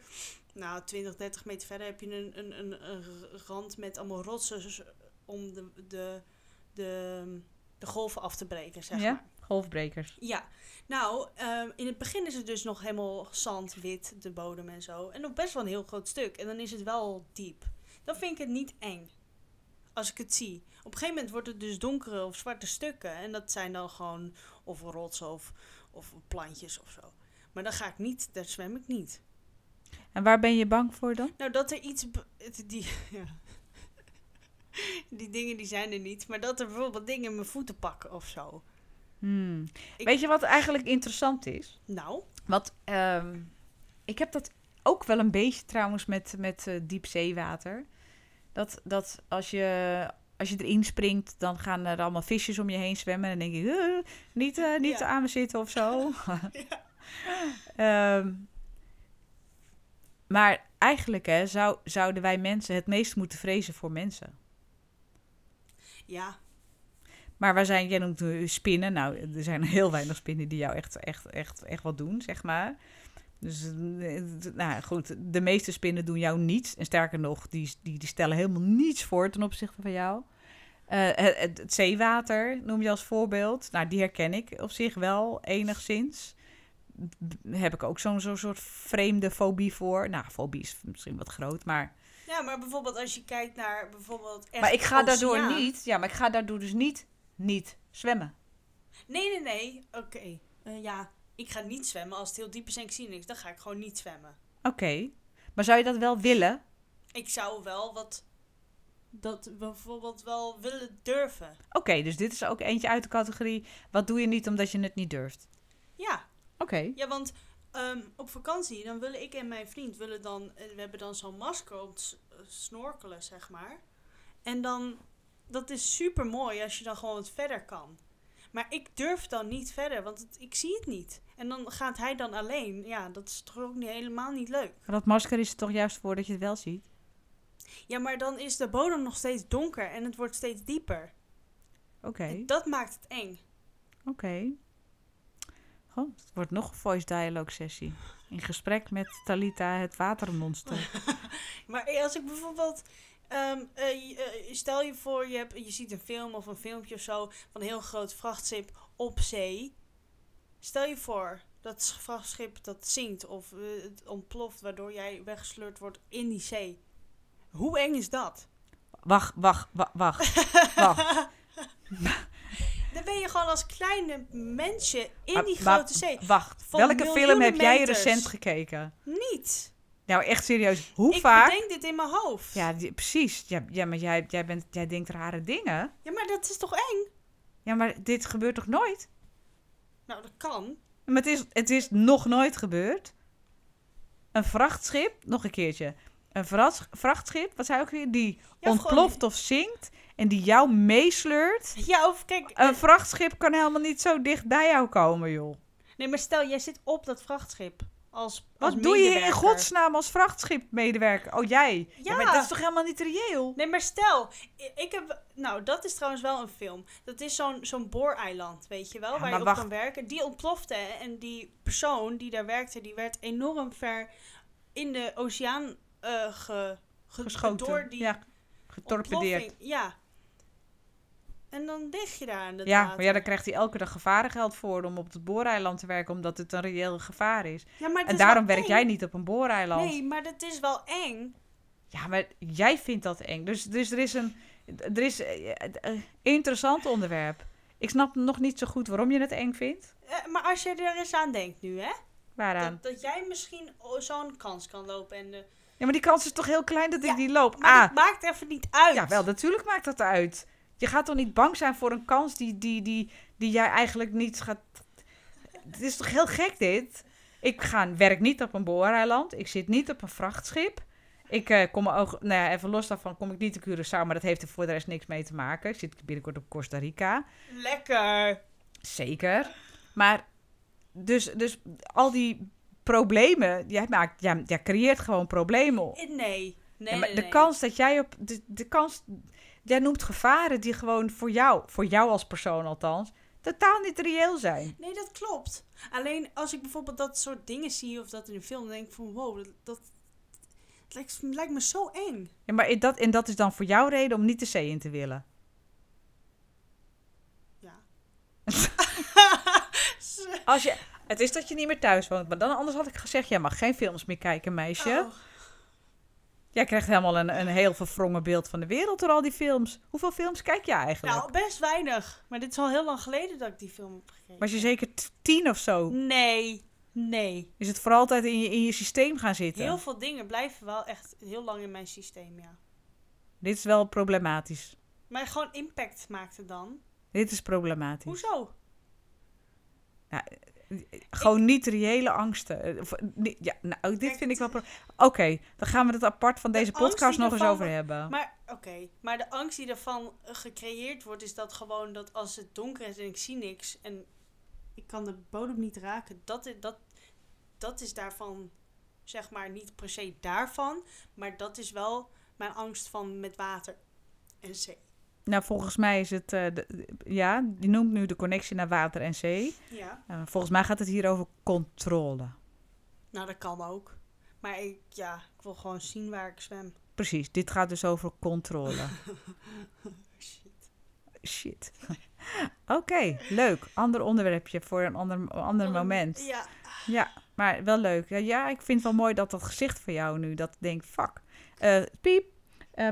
nou 20, 30 meter verder, heb je een, een, een, een rand met allemaal rotsen om de, de, de, de golven af te breken, zeg Ja? maar. Golfbrekers. Ja, nou, ehm, in het begin is het dus nog helemaal zand, wit, de bodem en zo. En nog best wel een heel groot stuk. En dan is het wel diep. Dan vind ik het niet eng. Als ik het zie. Op een gegeven moment wordt het dus donkere of zwarte stukken. En dat zijn dan gewoon of rotsen of, of plantjes of zo. Maar dan ga ik niet, daar zwem ik niet. En waar ben je bang voor dan? Nou, dat er iets. Die, [LAUGHS] ja. die dingen die zijn er niet. Maar dat er bijvoorbeeld dingen in mijn voeten pakken of zo. Hmm. Ik- Weet je wat eigenlijk interessant is? Nou, Want ehm, ik heb dat ook wel een beetje trouwens met, met diepzeewater. Dat, dat als, je, als je erin springt, dan gaan er allemaal visjes om je heen zwemmen. En dan denk je, "Eh, niet, eh, niet Ja. aan me zitten of zo. Ja. [LAUGHS] [LAUGHS] Ehm, maar eigenlijk hè, zou, zouden wij mensen het meest moeten vrezen voor mensen. ja, Maar waar zijn, jij noemt spinnen. Nou, er zijn heel weinig spinnen die jou echt, echt, echt, echt wat doen, zeg maar. Dus, eh, nou goed, de meeste spinnen doen jou niets. En sterker nog, die, die, die stellen helemaal niets voor ten opzichte van jou. Eh, het, zeewater noem je als voorbeeld. Nou, die herken ik op zich wel enigszins. Heb ik ook zo'n zo'n soort vreemde fobie voor. Nou, fobie is misschien wat groot, maar... Ja, maar bijvoorbeeld als je kijkt naar bijvoorbeeld echt maar ik ga daardoor oceaan. niet... Ja, maar ik ga daardoor dus niet, niet zwemmen. Nee, nee, nee. Oké. Eh, ja, ik ga niet zwemmen. Als het heel diep is en ik zie niks, dan ga ik gewoon niet zwemmen. Oké. Maar zou je dat wel willen? Ik zou wel wat... Dat bijvoorbeeld wel willen durven. Oké, dus dit is ook eentje uit de categorie... wat doe je niet omdat je het niet durft? Ja, Oké. ja want ehm, op vakantie, dan willen ik en mijn vriend willen dan... eh, we hebben dan zo'n masker om te eh, snorkelen, zeg maar. En dan... Dat is super mooi als je dan gewoon wat verder kan. Maar ik durf dan niet verder, want het- ik zie het niet. En dan gaat hij dan alleen. Ja, dat is toch ook niet, helemaal niet leuk. Maar dat masker is er toch juist voor dat je het wel ziet? Ja, maar dan is de bodem nog steeds donker en het wordt steeds dieper. Oké, dat maakt het eng. oké. Goh, het wordt nog een voice dialogue sessie. In gesprek met Talita het watermonster. [LAUGHS] Maar als ik bijvoorbeeld. Ehm, eh, eh, stel je voor, je, hebt, je ziet een film of een filmpje of zo van een heel groot vrachtschip op zee. Stel je voor dat vrachtschip dat zinkt of eh, het ontploft waardoor jij weggesleurd wordt in die zee. Hoe eng is dat? Wacht, wacht, wacht, wacht. wacht. [LAUGHS] Dan ben je gewoon als kleine mensje in die maar- grote zee. Wacht, welke film heb jij recent gekeken? Niet. Nou, echt serieus. Hoe ik vaak? bedenk dit in mijn hoofd. Ja, die- precies. Ja, ja maar jij, jij, bent, jij denkt rare dingen. ja, maar dat is toch eng? Ja, maar dit gebeurt toch nooit? Nou, dat kan. Maar het is, het is nog nooit gebeurd. Een vrachtschip, nog een keertje. Een vrachtschip, wat zei ook weer? Die Ja, ontploft of zinkt en die jou meesleurt. Ja, of kijk. Een eh, vrachtschip kan helemaal niet zo dicht bij jou komen, joh. nee, maar stel, jij zit op dat vrachtschip. Als, als Wat doe je in godsnaam als vrachtschipmedewerker? Oh, jij. Ja. Ja. maar dat is toch helemaal niet reëel? Nee, maar stel, ik heb. Nou, dat is trouwens wel een film. Dat is zo'n zo'n booreiland, weet je wel, Ja, waar je op wacht. kan werken. Die ontplofte en die persoon die daar werkte, die werd enorm ver in de oceaan ge, ge- Geschoten. Door die ja, getorpedeerd. ontploffing. Ja. En dan lig je daar in het Ja, maar ja, dan krijgt hij elke dag gevarengeld voor om op het booreiland te werken, omdat het een reëel gevaar is. Ja, maar En is daarom werk eng. jij niet op een booreiland. Nee, maar dat is wel eng. Ja, maar jij vindt dat eng. Dus, dus er is een er is, eh, eh, interessant onderwerp. Ik snap nog niet zo goed waarom je het eng vindt. Eh, maar als je er eens aan denkt nu, hè? Waaraan? Dat, dat jij misschien zo'n kans kan lopen. En de... Ja, maar die kans is toch heel klein dat ik die loop. Maar Ah, dat maakt even niet uit. ja, wel, natuurlijk maakt dat uit. Je gaat toch niet bang zijn voor een kans die, die, die, die jij eigenlijk niet gaat... Het is toch heel gek dit? Ik ga, werk niet op een booreiland. Ik zit niet op een vrachtschip. Ik eh, kom ook, nou ja, even los daarvan kom ik niet te Curaçao, maar dat heeft er voor de rest niks mee te maken. Ik zit binnenkort op Costa Rica. Lekker. Zeker. Maar dus, dus al die problemen, jij, maakt, jij, jij creëert gewoon problemen. op. Nee. Nee, Ja, maar nee, de nee. kans dat jij op. De, de kans. Jij noemt gevaren die gewoon voor jou, voor jou als persoon althans, totaal niet reëel zijn. Nee, dat klopt. Alleen als ik bijvoorbeeld dat soort dingen zie of dat in een film, dan denk ik van wow, dat, dat lijkt me zo eng. Ja, maar dat, en dat is dan voor jou reden om niet de zee in te willen. Ja. [LAUGHS] Als je, het is dat je niet meer thuis woont, maar dan anders had ik gezegd: jij mag geen films meer kijken, meisje. Oh. Jij krijgt helemaal een, een heel verwrongen beeld van de wereld door al die films. Hoeveel films kijk je eigenlijk? Nou, best weinig. Maar dit is al heel lang geleden dat ik die film heb gekeken. Was je zeker tien of zo? Nee. Nee. Is het voor altijd in je, in je systeem gaan zitten? Heel veel dingen blijven wel echt heel lang in mijn systeem, ja. Dit is wel problematisch. Maar gewoon impact maakt het dan. Dit is problematisch. Hoezo? Gewoon niet reële angsten. Eh, niet- Ja, nou, dit vind ik wel... Oké, dan gaan we het apart van De deze podcast nog eens over hebben. Maar, oké. Maar de angst die ervan eh, gecreëerd wordt, is dat gewoon dat als het donker is en ik zie niks en ik kan de bodem niet raken, dat, is- dat, dat is daarvan, zeg maar, niet per se daarvan, maar dat is wel mijn angst van met water en zee. Nou, volgens mij is het... eh, de- ja, die noemt nu de connectie naar water en zee. Ja. Eh, volgens mij gaat het hier over controle. Nou, dat kan ook. Maar ik, ja, ik wil gewoon zien waar ik zwem. Precies, dit gaat dus over controle. [LAUGHS] Shit. Shit. [LAUGHS] Oké, leuk. Ander onderwerpje voor een ander, ander moment. Ja. Ja, maar wel leuk. Ja, ja, ik vind het wel mooi dat dat gezicht van jou nu, dat ik denk, fuck. Eh, piep,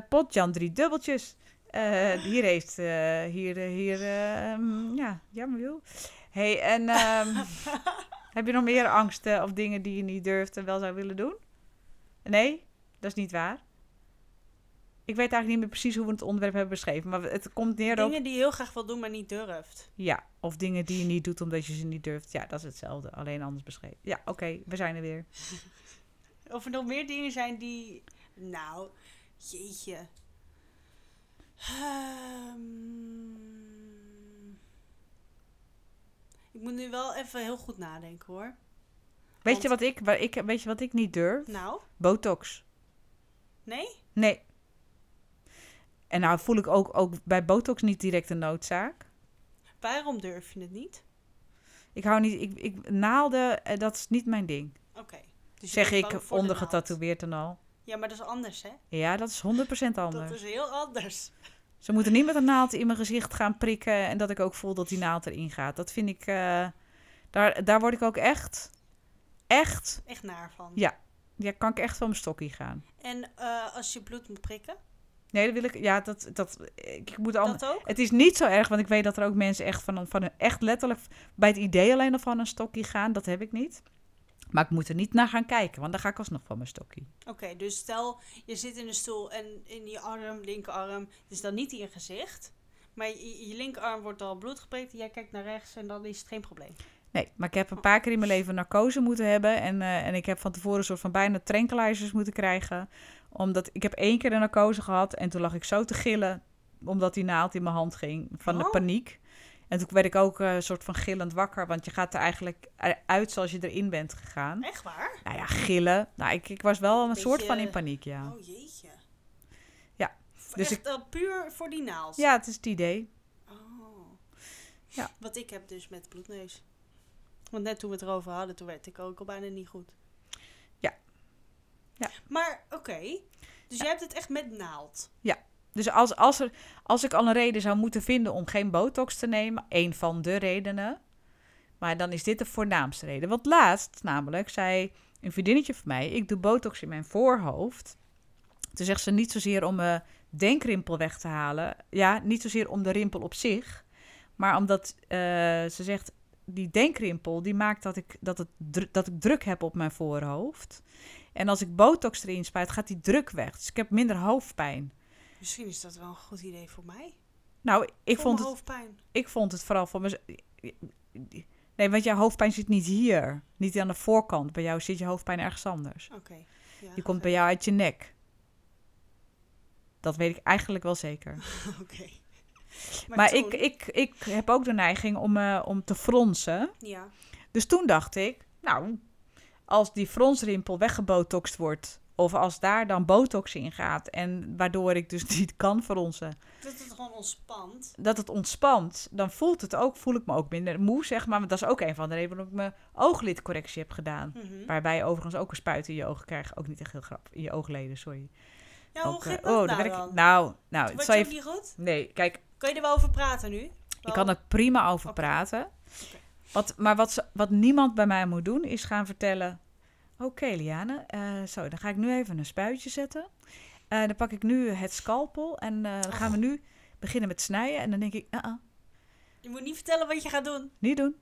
potjan drie dubbeltjes. Eh, hier heeft, eh, hier, eh, hier, ehm, ja, jammer joh. hey, en ehm, [LAUGHS] heb je nog meer angsten of dingen die je niet durft en wel zou willen doen? Nee, dat is niet waar. Ik weet eigenlijk niet meer precies hoe we het onderwerp hebben beschreven, maar het komt neer op... Dingen die je heel graag wil doen, maar niet durft. Ja, of dingen die je niet doet omdat je ze niet durft. Ja, dat is hetzelfde, alleen anders beschreven. Ja, oké, we zijn er weer. [LAUGHS] Of er nog meer dingen zijn die. Nou, jeetje. Ehm, ik moet nu wel even heel goed nadenken hoor. Weet Want- je, wat ik, waar ik, weet je wat ik niet durf? Nou, Botox. nee? Nee. En nou voel ik ook, ook bij botox niet direct een noodzaak. Waarom durf je het niet? Ik hou niet, ik, ik naalden, eh, dat is niet mijn ding. Oké. Dus zeg ik, ondergetatoeëerd en al. Ja, maar dat is anders hè? Ja, dat is 100% anders. Dat is heel anders. Ze moeten niet met een naald in mijn gezicht gaan prikken en dat ik ook voel dat die naald erin gaat. Dat vind ik, eh, daar, daar word ik ook echt, echt, Echt naar van. Ja. ja, kan ik echt van mijn stokkie gaan. En eh, als je bloed moet prikken, Nee, dat wil ik, ja, dat, dat, ik moet al, dat ook? Het is niet zo erg, want ik weet dat er ook mensen echt van van echt letterlijk bij het idee alleen al van een stokje gaan. Dat heb ik niet. Maar ik moet er niet naar gaan kijken, want dan ga ik alsnog van mijn stokje. Oké, dus stel je zit in de stoel en in je arm, linkerarm, is dan niet in je gezicht. Maar je, je linkerarm wordt al bloed geprikt, jij kijkt naar rechts en dan is het geen probleem. Nee, maar ik heb een paar keer in mijn leven narcose moeten hebben. En, eh, en ik heb van tevoren een soort van bijna tranquilizers moeten krijgen. Omdat ik heb één keer een narcose gehad en toen lag ik zo te gillen. Omdat die naald in mijn hand ging van de Oh. paniek. En toen werd ik ook eh, een soort van gillend wakker. Want je gaat er eigenlijk uit zoals je erin bent gegaan. Echt waar? Nou ja, gillen. Nou, ik, ik was wel een Beetje- soort van in paniek, ja. Oh jeetje. Ja, dus Echt puur voor die naald? Ja, het is het idee. Oh. Ja. Wat ik heb dus met bloedneus. Want net toen we het erover hadden, toen werd ik ook al bijna niet goed. Ja. Ja. Maar oké, dus jij hebt het echt met naald. Dus Dus als, als, er, als ik al een reden zou moeten vinden om geen botox te nemen, een van de redenen, maar dan is dit de voornaamste reden. Want laatst namelijk zei een vriendinnetje van mij, ik doe botox in mijn voorhoofd. Toen zegt ze niet zozeer om mijn denkrimpel weg te halen. Ja, niet zozeer om de rimpel op zich, maar omdat eh, ze zegt, die denkrimpel die maakt dat ik, dat, het, dat ik druk heb op mijn voorhoofd. En als ik botox erin spuit, gaat die druk weg. Dus ik heb minder hoofdpijn. Misschien is dat wel een goed idee voor mij. Nou, ik Voor vond, het, hoofdpijn. ik vond het vooral voor mezelf. Nee, want jouw hoofdpijn zit niet hier. Niet aan de voorkant. Bij jou zit je hoofdpijn ergens anders. Oké. Ja, Die komt bij jou uit je nek. Dat weet ik eigenlijk wel zeker. [LAUGHS] Oké. Maar, ik, toen- ik, ik heb ook de neiging om, eh, om te fronsen. Ja. Dus toen dacht ik, nou, als die fronsrimpel weggebotoxt wordt, of als daar dan botox in gaat, en waardoor ik dus [LAUGHS] niet kan fronsen, Dat het gewoon ontspant. dat het ontspant, dan voelt het ook, voel ik me ook minder moe, zeg maar. Want dat is ook een van de redenen waarom ik mijn ooglidcorrectie heb gedaan. Mhm. Waarbij je overigens ook een spuit in je ogen krijgt. Ook niet echt heel grappig. In je oogleden, sorry. Ja, hoe Ook, ging eh, dat oh, nou werk dan? Nou, nou, het zal je niet goed? Nee, kijk, Kan je er wel over praten nu? ik kan er prima over praten. Wat, maar wat, ze- wat niemand bij mij moet doen, is gaan vertellen... Oké, Liane, eh, zo, dan ga ik nu even een spuitje zetten. Eh, dan pak ik nu het scalpel en eh, dan gaan we nu beginnen met snijden. En dan denk ik, uh Je moet niet vertellen wat je gaat doen. niet doen.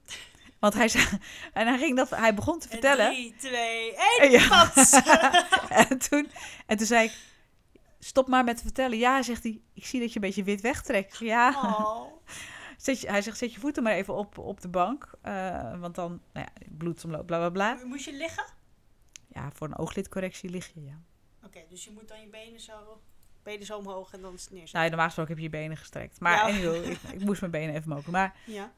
Want hij, zei, [LAUGHS] en hij, ging dat, hij begon te vertellen. En 3, 2, 1, Ja. pats! [LAUGHS] [LAUGHS] en, toen, en toen zei ik, stop maar met te vertellen. Ja, zegt hij, ik zie dat je een beetje wit wegtrekt. Zeg, Ja, Oh. zet je, hij zegt, zet je voeten maar even op, op de bank. want dan, nou ja, bloedsomloop, bla bla bla. Moest je liggen? Ja, voor een ooglidcorrectie lig je, ja. Oké, dus je moet dan je benen zo, benen zo omhoog en dan neerzetten. Nou, normaal gesproken heb je je benen gestrekt. Maar Ja. anyway, ik, ik moest mijn benen even mogen. Maar Ja.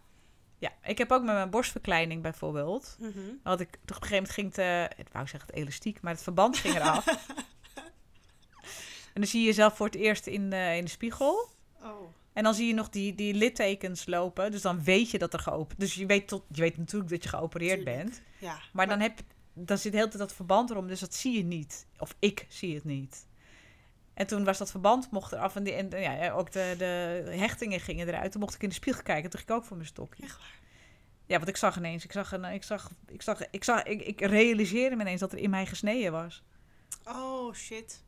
ja, ik heb ook met mijn borstverkleining bijvoorbeeld. Mhm. Had ik, toch op een gegeven moment ging het, eh, ik wou zeggen het elastiek, maar het verband ging eraf. [LAUGHS] en dan zie je jezelf voor het eerst in de, in de spiegel. Oh. En dan zie je nog die, die littekens lopen. Dus dan weet je dat er geopend... Dus je weet, tot, je weet natuurlijk dat je geopereerd Tuurlijk. bent. Ja. Maar dan, heb, dan zit heel dat verband erom. Dus dat zie je niet. Of ik zie het niet. En toen was dat verband mocht eraf. En, die, en ja, ook de, de hechtingen gingen eruit. Toen mocht ik in de spiegel kijken. Toen ging ik ook voor mijn stokje. Echt waar? Ja, want ik zag ineens... Ik zag, een, ik zag, ik zag, ik zag, ik, ik realiseerde me ineens dat er in mij gesneden was. Oh, shit.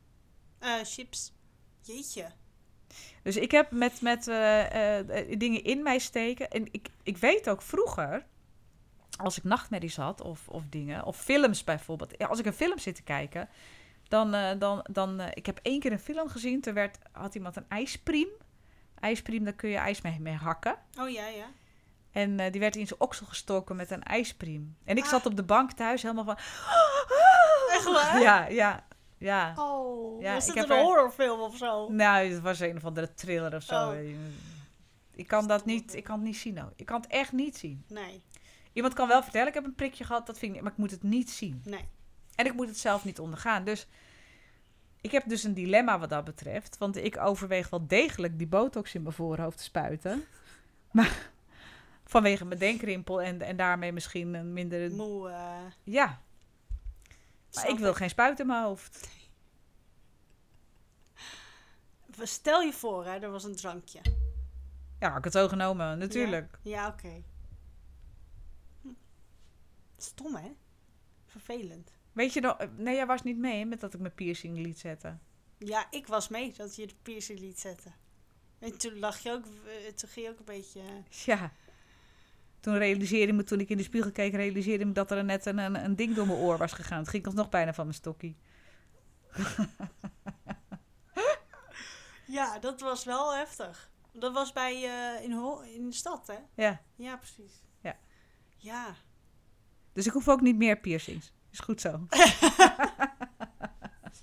Eh, chips. Jeetje. Dus ik heb met, met eh, eh, dingen in mij steken. En ik, ik weet ook vroeger, als ik nachtmerries had of, of dingen, of films bijvoorbeeld. Ja, als ik een film zit te kijken, dan, eh, dan, dan eh, ik heb één keer een film gezien. Toen werd, had iemand een ijspriem. Ijspriem, daar kun je ijs mee, mee hakken. Oh ja, ja. En eh, die werd in zijn oksel gestoken met een ijspriem. En ik Ah. zat op de bank thuis helemaal van... [GASPS] Echt waar? Ja, ja, ja. Oh, Ja, was ik het heb een er- horrorfilm of zo? Nou, het was een of andere thriller of zo. Oh. Ik kan dat niet, ik kan het niet zien. Nou. Ik kan het echt niet zien. Nee, Iemand kan wel vertellen, ik heb een prikje gehad, dat vind ik niet, maar ik moet het niet zien. nee. En ik moet het zelf niet ondergaan. Dus ik heb dus een dilemma wat dat betreft. Want ik overweeg wel degelijk die botox in mijn voorhoofd te spuiten. [LAUGHS] Maar vanwege mijn denkrimpel en, en daarmee misschien een minder... Moe. eh, Ja, maar ik wil geen spuit in mijn hoofd. Stel je voor, hè, er was een drankje. Ja, had ik het zo genomen, natuurlijk. Ja, oké. Stom, hè? Vervelend. Weet je nog, nee, jij was niet mee met dat ik mijn piercing liet zetten. Ja, ik was mee dat je de piercing liet zetten. En toen lag je ook, eh, toen ging je ook een beetje... eh, Ja. Toen realiseerde ik me, toen ik in de spiegel keek, realiseerde ik me dat er net een, een, een ding door mijn oor was gegaan. Het ging alsnog bijna van mijn stokkie. [LAUGHS] Ja, dat was wel heftig. Dat was bij, eh, in, in de stad, hè? Ja. Ja, precies. Ja. Ja. Dus ik hoef ook niet meer piercings. Is goed zo. [LAUGHS]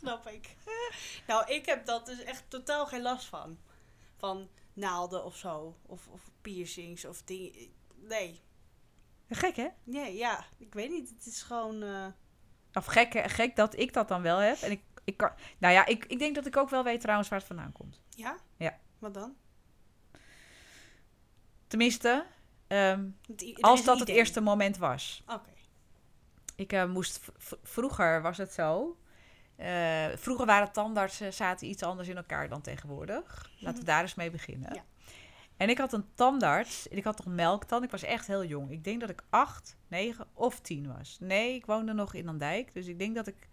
Snap ik. nou, ik heb dat dus echt totaal geen last van. Van naalden of zo. Of, of piercings of dingen. Nee. Gek, hè? Nee, ja. Ik weet niet. Het is gewoon... eh, Of gek, dat ik dat dan wel heb. En ik, ik kan, nou ja, ik, ik denk dat ik ook wel weet trouwens waar het vandaan komt. ja? Ja. Wat dan? Tenminste, ehm, als dat het eerste moment was. Oké. Ik eh, moest... vroeger was het zo. Eh, vroeger waren tandartsen zaten iets anders in elkaar dan tegenwoordig. Laten we daar eens mee beginnen. Ja. En ik had een tandarts. Ik had nog melktand. Ik was echt heel jong. Ik denk dat ik acht, negen of tien was. Nee, ik woonde nog in Andijk. Dus ik denk dat ik...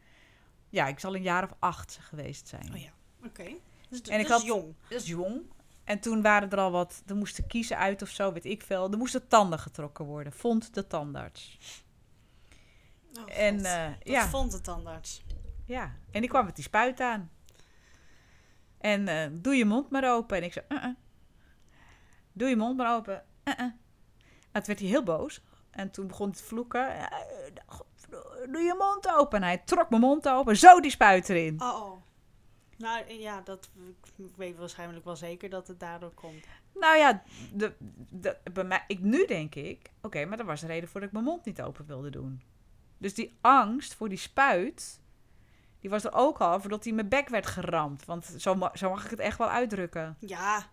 Ja, ik zal een jaar of acht geweest zijn. Oh ja, oké. Dus En ik dat had- is jong. Dat is jong. En toen waren er al wat... Er moesten kiezen uit of zo, weet ik veel. Er moesten tanden getrokken worden. Vond de tandarts. Oh, en Wat ja, vond de tandarts? ja, en die kwam met die spuit aan. En eh, doe je mond maar open. En ik zei, uh-uh. doe je mond maar open. Uh-uh. En toen werd hij heel boos. En toen begon hij te vloeken. "Ja, eh, godverdomme, Doe je mond open. En hij trok mijn mond open. Zo die spuit erin. Oh, oh. Nou ja, dat, ik weet waarschijnlijk wel zeker dat het daardoor komt. Nou ja, de, de, bij mij, ik, nu denk ik... Oké, maar dat was de reden voor dat ik mijn mond niet open wilde doen. Dus die angst voor die spuit... Die was er ook al voordat hij in mijn bek werd geramd. Want zo, ma- zo mag ik het echt wel uitdrukken. Ja,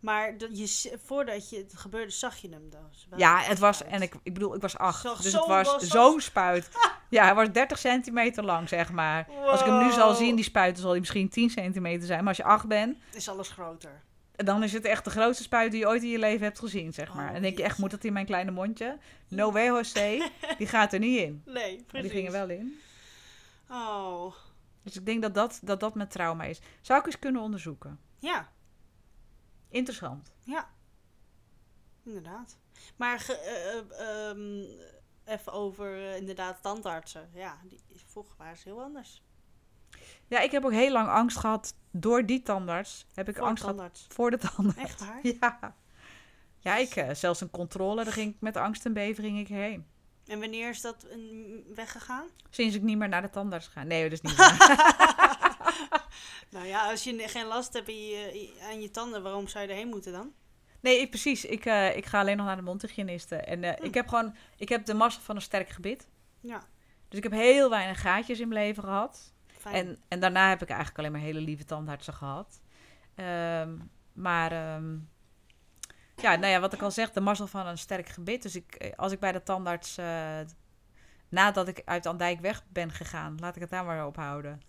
maar dat je, voordat je, het gebeurde, zag je hem dus. wel Ja, het was, en ik, ik bedoel, ik was acht. Zag dus het was zo'n spuit. [LAUGHS] Ja, hij was 30 centimeter lang, zeg maar. Als ik hem nu zal zien, die spuit, dan zal hij misschien 10 centimeter zijn. Maar als je acht bent, Is alles groter. Dan is het echt de grootste spuit die je ooit in je leven hebt gezien, zeg maar. Oh, en denk je echt, moet dat in mijn kleine mondje? [LAUGHS] No way, José. Die gaat er niet in. [LAUGHS] Nee, Maar die ging er wel in. Oh, Dus ik denk dat dat, dat dat met trauma is. Zou ik eens kunnen onderzoeken. ja, Interessant. ja. Inderdaad. Maar eh, eh, ehm, even over eh, inderdaad tandartsen. Ja, die, vroeger waren ze heel anders. Ja, ik heb ook heel lang angst gehad. Door die tandarts heb ik Voor angst gehad voor de tandarts. Echt waar? [LAUGHS] Ja. Ja, ik eh, zelfs een controle, daar ging ik met angst en beven ging ik heen. En wanneer is dat weggegaan? Sinds ik niet meer naar de tandarts ga. Nee, dat is niet. [LAUGHS] [LAUGHS] Nou ja, als je geen last hebt in je, aan je tanden, waarom zou je erheen moeten dan? Nee, ik, precies. Ik, eh, ik ga alleen nog naar de mondhygiëniste. En eh, Hm. ik heb gewoon, ik heb de massa van een sterk gebit. Ja, Dus ik heb heel weinig gaatjes in mijn leven gehad. En, en daarna heb ik eigenlijk alleen maar hele lieve tandartsen gehad. Ehm, maar ehm, ja, nou ja, wat ik al zeg, de mazzel van een sterk gebit. Dus ik, eh, als ik bij de tandarts, eh, nadat ik uit Andijk weg ben gegaan, laat ik het daar maar op houden,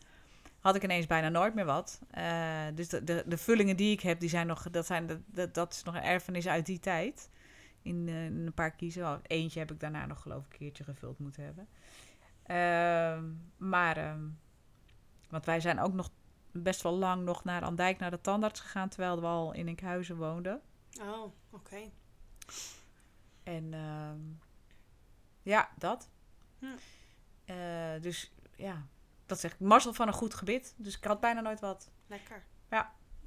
had ik ineens bijna nooit meer wat. Eh, dus de, de, de vullingen die ik heb, die zijn nog, dat, zijn dat is nog een erfenis uit die tijd. In, in een paar kiezen. Eentje heb ik daarna nog geloof ik een keertje gevuld moeten hebben. Ehm, maar, want wij zijn ook nog best wel lang nog naar Andijk, naar de tandarts gegaan, terwijl we al in Enkhuizen woonden. Oh, oké. En ehm, ja, dat. Hm. Eh, dus ja, dat zeg ik. Mazzel van een goed gebit. Dus ik had bijna nooit wat. Lekker.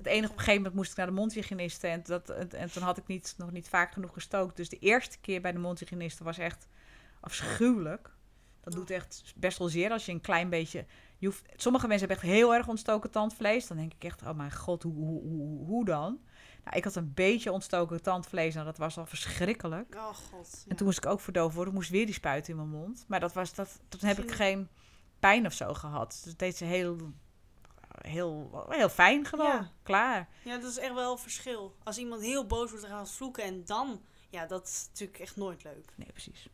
Het enige op een gegeven moment moest ik naar de mondhygiëniste. En, dat, en, en toen had ik niet, nog niet vaak genoeg gestookt. Dus de eerste keer bij de mondhygiëniste was echt afschuwelijk. Dat doet echt best wel zeer als je een klein beetje... Je hoeft, sommige mensen hebben echt heel erg ontstoken tandvlees. Dan denk ik echt, oh mijn god, hoe, hoe, hoe, hoe dan? Nou, ik had een beetje ontstoken tandvlees en dat was al verschrikkelijk. Oh god. En toen moest ik ook verdoven worden. moest weer die spuit in mijn mond. Maar dat was, dat, toen heb ik geen pijn of zo gehad. Dus deed ze heel, heel, heel fijn gewoon. Ja. Klaar. Ja, dat is echt wel een verschil. Als iemand heel boos wordt, gaat vloeken en dan... Ja, dat is natuurlijk echt nooit leuk. Nee, precies.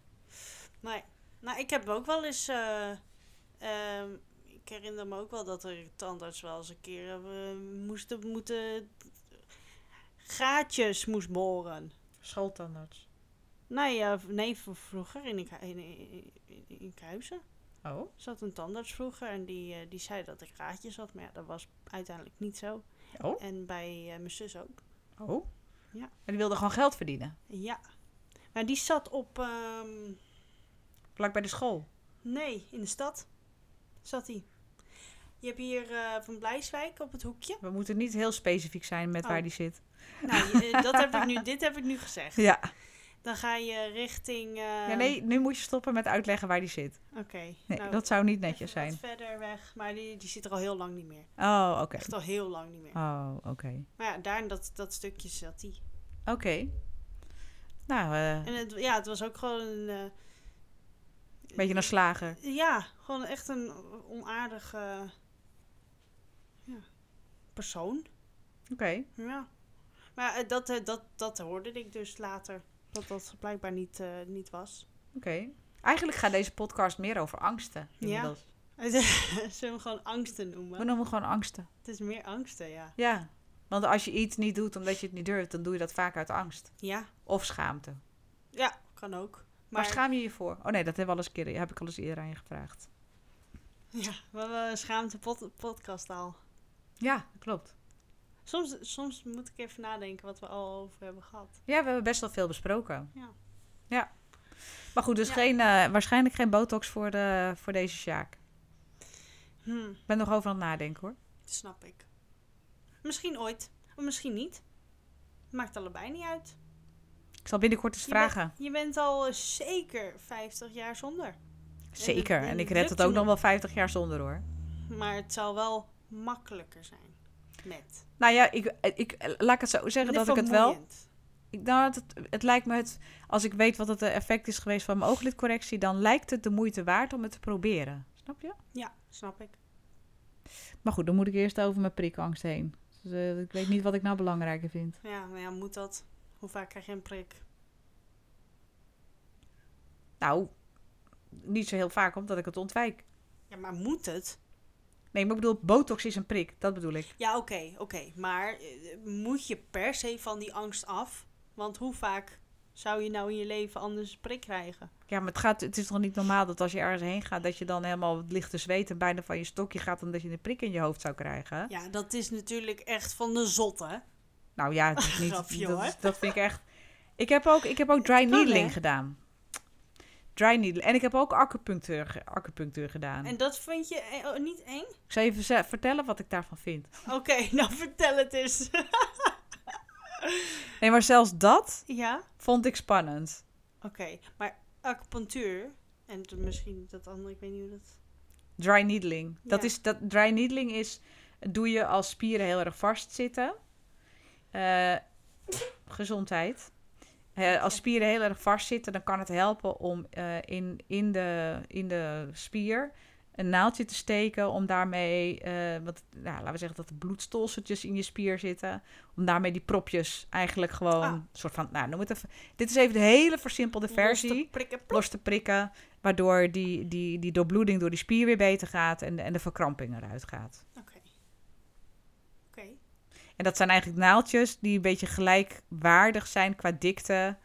Nee. Nou, ik heb ook wel eens... eh, ehm, ik herinner me ook wel dat er tandarts wel eens een keer eh, moesten moeten... Gaatjes moest boren. Schooltandarts. Nee, eh, nee, vroeger in, in, in, in, in Enkhuizen Oh, zat een tandarts vroeger en die, eh, die zei dat ik gaatjes had, maar ja, dat was uiteindelijk niet zo. oh, En bij eh, mijn zus ook. oh. Ja. Maar die wilde gewoon geld verdienen. Ja. Maar die zat op, ehm, Vlak bij de school. nee, in de stad zat hij. Je hebt hier eh, van Blijswijk op het hoekje. We moeten niet heel specifiek zijn met Oh. waar die zit. Nou, je- eh, dat heb ik nu, dit heb ik nu gezegd. Ja. Dan ga je richting... eh, ja, nee, nu moet je stoppen met uitleggen waar die zit. Oké. Nee, nou, dat zou niet netjes zijn. verder weg, maar die, die zit er al heel lang niet meer. Oh, oké. Echt al heel lang niet meer. Oh, oké. Maar ja, daar in dat, dat stukje zat hij. Oké. Nou, eh, En het, ja, het was ook gewoon een... eh, een beetje een slager. Ja, gewoon echt een onaardige persoon. Oké. Ja. Maar eh, dat, eh, dat, dat hoorde ik dus later. Dat dat blijkbaar niet, eh, niet was. Oké. Eigenlijk gaat deze podcast meer over angsten. Ja. [LAUGHS] Zullen we hem gewoon angsten We noemen? noemen gewoon angsten. Het is meer angsten, ja. Ja. Want als je iets niet doet omdat je het niet durft, dan doe je dat vaak uit angst. Ja, Of schaamte. ja kan ook. Maar Maar schaam je je voor? Oh nee, dat hebben we al eens een keer, heb ik al eens eerder aan je gevraagd. ja, we hebben een schaamte pod podcast al. Ja, klopt. Soms, soms moet ik even nadenken wat we al over hebben gehad. Ja, we hebben best wel veel besproken. Ja. Ja. Maar goed, dus Ja. geen, eh, waarschijnlijk geen botox voor, de, voor deze Sjaak. Hm, Ik ben nog over aan het nadenken hoor. dat snap ik. Misschien ooit, of misschien niet. Maakt allebei niet uit. Ik zal binnenkort eens Je bent- vragen. Je bent al eh, zeker 50 jaar zonder. Zeker. en En ik red het ook nog nog. wel 50 jaar zonder hoor. Maar het zal wel makkelijker zijn. Met. Nou ja, ik, ik, laat ik het zo zeggen dat ik het wel... Ik, nou, het, het lijkt me het... Als ik weet wat het eh, effect is geweest van mijn ooglidcorrectie... dan lijkt het de moeite waard om het te proberen. Snap je? Ja, snap ik. Maar goed, dan moet ik eerst over mijn prikangst heen. Dus, eh, ik weet niet wat ik nou belangrijker vind. Ja, maar ja, moet dat? Hoe vaak krijg je een prik? Nou, niet zo heel vaak, omdat ik het ontwijk. Ja, maar moet het? Nee, maar ik bedoel, botox is een prik. Dat bedoel ik. Ja, oké, oké. Maar eh, moet je per se van die angst af? Want hoe vaak zou je nou in je leven anders een prik krijgen? Ja, maar het, gaat, het is toch niet normaal dat als je ergens heen gaat... dat je dan helemaal ligt te zweten en bijna van je stokje gaat... omdat je een prik in je hoofd zou krijgen. Ja, dat is natuurlijk echt van de zotte. Nou ja, het is niet, [LAUGHS] Grapje, dat, dat vind ik echt... Ik heb ook, ik heb ook dry needling gedaan. Dry needling. En ik heb ook acupunctuur, acupunctuur gedaan. En dat vind je eh, oh, niet eng? Ik zal even ze- vertellen wat ik daarvan vind. Oké, [LAUGHS] nou vertel het eens. [LAUGHS] Nee, maar zelfs dat ja? vond ik spannend. Oké, maar acupunctuur en misschien dat andere, ik weet niet hoe dat... Dry needling. Dat Ja. is, dat, dry needling is, doe je als spieren heel erg vastzitten. Eh gezondheid. Als spieren heel erg vastzitten, dan kan het helpen om eh, in, in, de, in de spier een naaldje te steken. Om daarmee, eh, wat, nou, laten we zeggen dat de bloedstolseltjes in je spier zitten. Om daarmee die propjes eigenlijk gewoon, Ah. een soort van, nou noem het even. Dit is even de hele versimpelde versie Los te prikken, plop. los te prikken. Waardoor die, die, die doorbloeding door die spier weer beter gaat en, de- en de verkramping eruit gaat. Oké. En dat zijn eigenlijk naaldjes die een beetje gelijkwaardig zijn qua dikte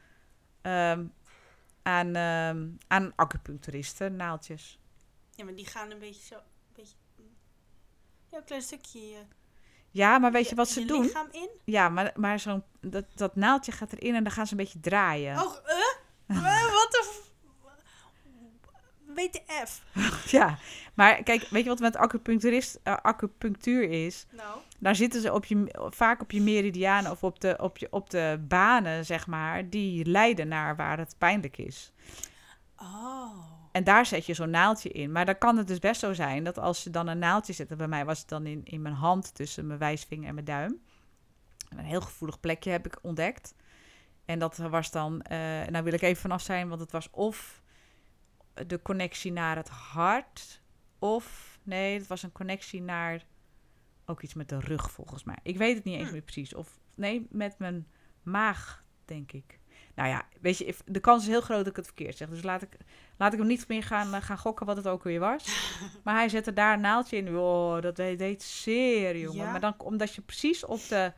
ehm, aan, ehm, aan acupuncturisten, naaldjes. Ja, maar die gaan een beetje zo... Een beetje, ja, een klein stukje eh, Ja, maar weet je wat ze je doen? lichaam in. Ja, maar, maar zo'n, dat, dat naaldje gaat erin en dan gaan ze een beetje draaien. Oh, eh? Eh, Wat de... WTF. [LAUGHS] Ja, maar kijk, weet je wat met acupuncturist, eh, acupunctuur is? Nou. Daar zitten ze op je, vaak op je meridianen of op de, op, je, op de banen, zeg maar, die leiden naar waar het pijnlijk is. Oh. En daar zet je zo'n naaldje in. Maar dan kan het dus best zo zijn dat als je dan een naaldje zet, en bij mij was het dan in, in mijn hand tussen mijn wijsvinger en mijn duim. Een heel gevoelig plekje heb ik ontdekt. En dat was dan, eh nou wil ik even vanaf zijn, want het was of de connectie naar het hart, of nee, het was een connectie naar ook iets met de rug volgens mij. Ik weet het niet eens Hm. meer precies. Of nee, met mijn maag, denk ik. Nou ja, weet je, de kans is heel groot dat ik het verkeerd zeg. Dus laat ik, laat ik hem niet meer gaan, eh, gaan gokken wat het ook weer was. [LAUGHS] maar hij zette daar een naaldje in. Oh, dat deed, deed zeer, jongen. Ja? Maar dan omdat je precies op de,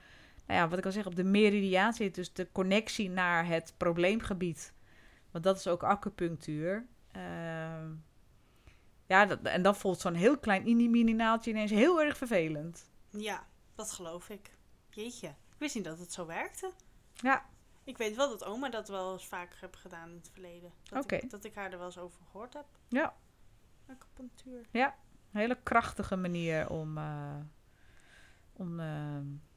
nou ja, wat ik al zeg, op de meridiaan zit. Dus de connectie naar het probleemgebied. Want dat is ook acupunctuur. Ehm, ja, dat, en dan voelt zo'n heel klein mini naaldje ineens heel erg vervelend. Ja, dat geloof ik. Jeetje. Ik wist niet dat het zo werkte. Ja, Ik weet wel dat oma dat wel eens vaker heb gedaan in het verleden. Dat, ik, dat ik haar er wel eens over gehoord heb. ja. Acupunctuur. Een hele krachtige manier om, eh, om eh,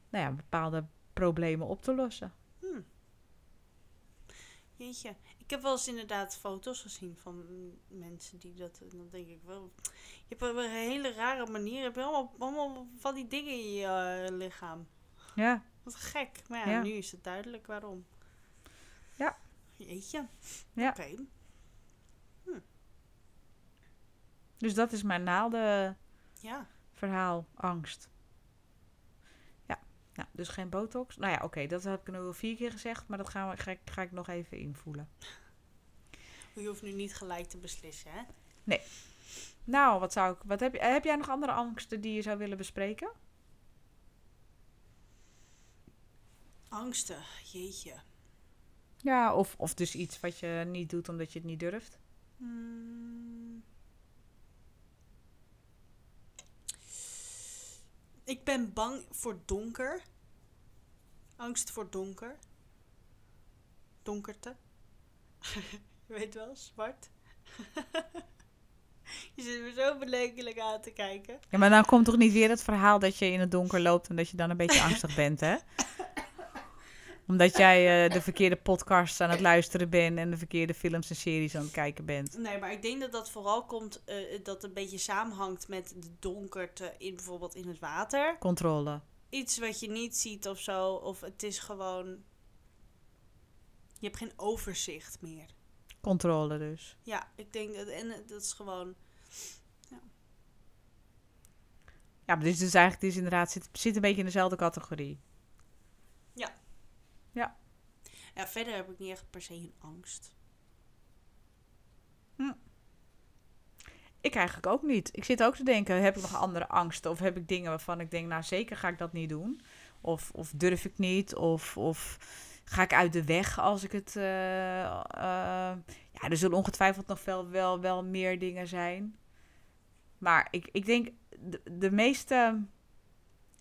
nou ja, bepaalde problemen op te lossen. Hm. Jeetje. Ik heb wel eens inderdaad foto's gezien van mensen die dat... Dan denk ik wel... Je hebt een hele rare manier... Heb je allemaal, allemaal van die dingen in je eh, lichaam. Ja, Wat gek. Maar ja, Ja. nu is het duidelijk waarom. Ja. Jeetje. Ja. Oké. dus dat is mijn naaldenverhaal, Ja. angst. Ja, nou, dus geen botox. Nou ja, oké, dat heb ik nu al vier keer gezegd, maar dat gaan we, ga, ik, ga ik nog even invoelen. Je hoeft nu niet gelijk te beslissen, hè? Nou, wat zou ik. Wat heb, je, heb jij nog andere angsten die je zou willen bespreken? Angsten, jeetje. Ja, of, of dus iets wat je niet doet omdat je het niet durft. Hmm. Ik ben bang voor donker. Angst voor donker. Donkerte. [LAUGHS] je weet wel, zwart. [LAUGHS] je zit me zo belekelijk aan te kijken. Ja, maar dan komt toch niet weer het verhaal dat je in het donker loopt en dat je dan een beetje angstig bent, hè? [LAUGHS] Omdat jij eh, de verkeerde podcasts aan het luisteren bent en de verkeerde films en series aan het kijken bent. Nee, maar ik denk dat dat vooral komt eh, dat het een beetje samenhangt met de donkerte in bijvoorbeeld in het water. Controle. Iets wat je niet ziet of zo, of het is gewoon. Je hebt geen overzicht meer. Controle dus. Ja, ik denk dat, en eh, dat is gewoon. Ja, maar dit is dus eigenlijk, dit is inderdaad, zit, zit een beetje in dezelfde categorie. Ja, verder heb ik niet echt per se een angst. Ik eigenlijk ook niet. Ik zit ook te denken, heb ik nog andere angsten? Of heb ik dingen waarvan ik denk, nou zeker ga ik dat niet doen? Of, of durf ik niet? Of, of ga ik uit de weg als ik het... eh, eh, ja, er zullen ongetwijfeld nog wel, wel, wel meer dingen zijn. Maar ik, ik denk, de, de meeste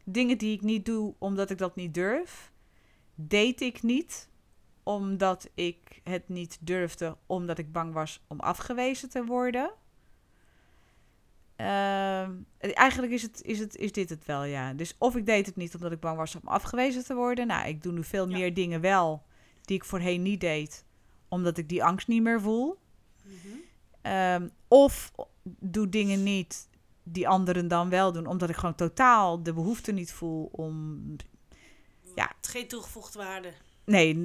dingen die ik niet doe omdat ik dat niet durf... deed ik niet omdat ik het niet durfde, omdat ik bang was om afgewezen te worden. Ehm, eigenlijk is, het, is, het, is dit het wel, ja. Dus of ik deed het niet omdat ik bang was om afgewezen te worden. Nou, ik doe nu veel Ja. meer dingen wel die ik voorheen niet deed, omdat ik die angst niet meer voel. Ehm, of doe dingen niet die anderen dan wel doen, omdat ik gewoon totaal de behoefte niet voel om Ja. Het geen toegevoegde waarde. nee,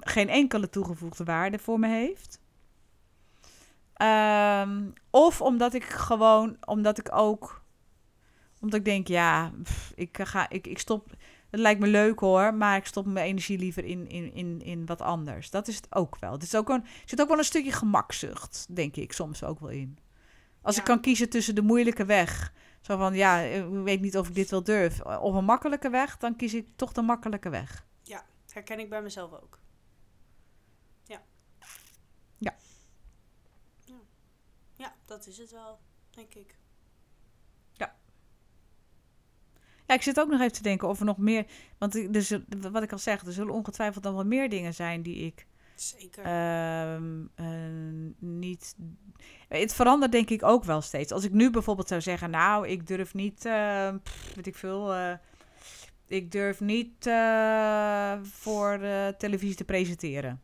geen enkele toegevoegde waarde voor me heeft. Ehm, of omdat ik gewoon, omdat ik ook, omdat ik denk, ja, pff, ik ga, ik, ik stop, het lijkt me leuk hoor, maar ik stop mijn energie liever in, in, in, in wat anders. Dat is het ook wel. Het is ook een, er zit ook wel een stukje gemakzucht, denk ik soms ook wel in. Als ik kan kiezen tussen de moeilijke weg, zo van, ja, ik weet niet of ik dit wel durf, of een makkelijke weg, dan kies ik toch de makkelijke weg. Herken ik bij mezelf ook. Ja. Ja. Ja, ja dat is het wel, denk ik. Ja, ik zit ook nog even te denken of er nog meer. Want dus, wat ik al zeg, er zullen ongetwijfeld nog wel meer dingen zijn die ik Zeker. ehm, eh, niet. Het verandert denk ik ook wel steeds. Als ik nu bijvoorbeeld zou zeggen, nou, ik durf niet, eh, pff, weet ik veel, eh, ik durf niet eh, voor televisie te presenteren.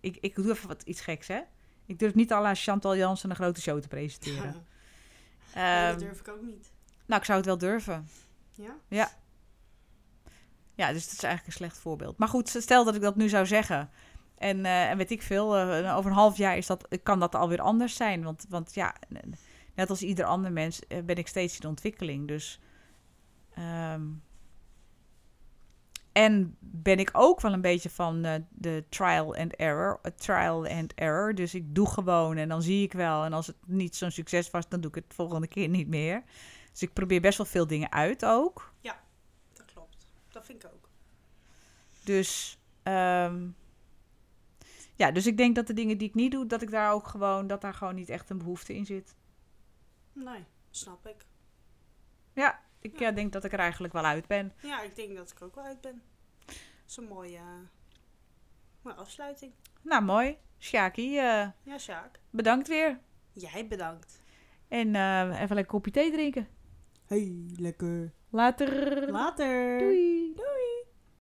Ik, ik doe even wat iets geks, hè? Ik durf niet à la Chantal Jansen een grote show te presenteren. [LAUGHS] Ehm, dat durf ik ook niet. nou, ik zou het wel durven. Ja? Ja, dus dat is eigenlijk een slecht voorbeeld. Maar goed, stel dat ik dat nu zou zeggen. En, eh, en weet ik veel, eh, over een half jaar is dat, kan dat alweer anders zijn. Want, want ja, net als ieder ander mens eh, ben ik steeds in ontwikkeling. Dus. ehm, en ben ik ook wel een beetje van de trial and error. trial and error. Dus ik doe gewoon en dan zie ik wel. En als het niet zo'n succes was, dan doe ik het volgende keer niet meer. Dus ik probeer best wel veel dingen uit ook. Dat klopt. Dat vind ik ook. Dus, ehm, ja, dus ik denk dat de dingen die ik niet doe, dat ik daar ook gewoon, dat daar gewoon niet echt een behoefte in zit. Nee, snap ik. Ja, ik Ja. eh, denk dat ik er eigenlijk wel uit ben. Ja, ik denk dat ik ook wel uit ben. Dat is een mooie, eh, mooie afsluiting. Nou, mooi. Sjaki, eh, Ja, Sjaak. bedankt weer. Jij bedankt. En even lekker kopje thee drinken. Hey, lekker. Later. Later. Doei. Doei.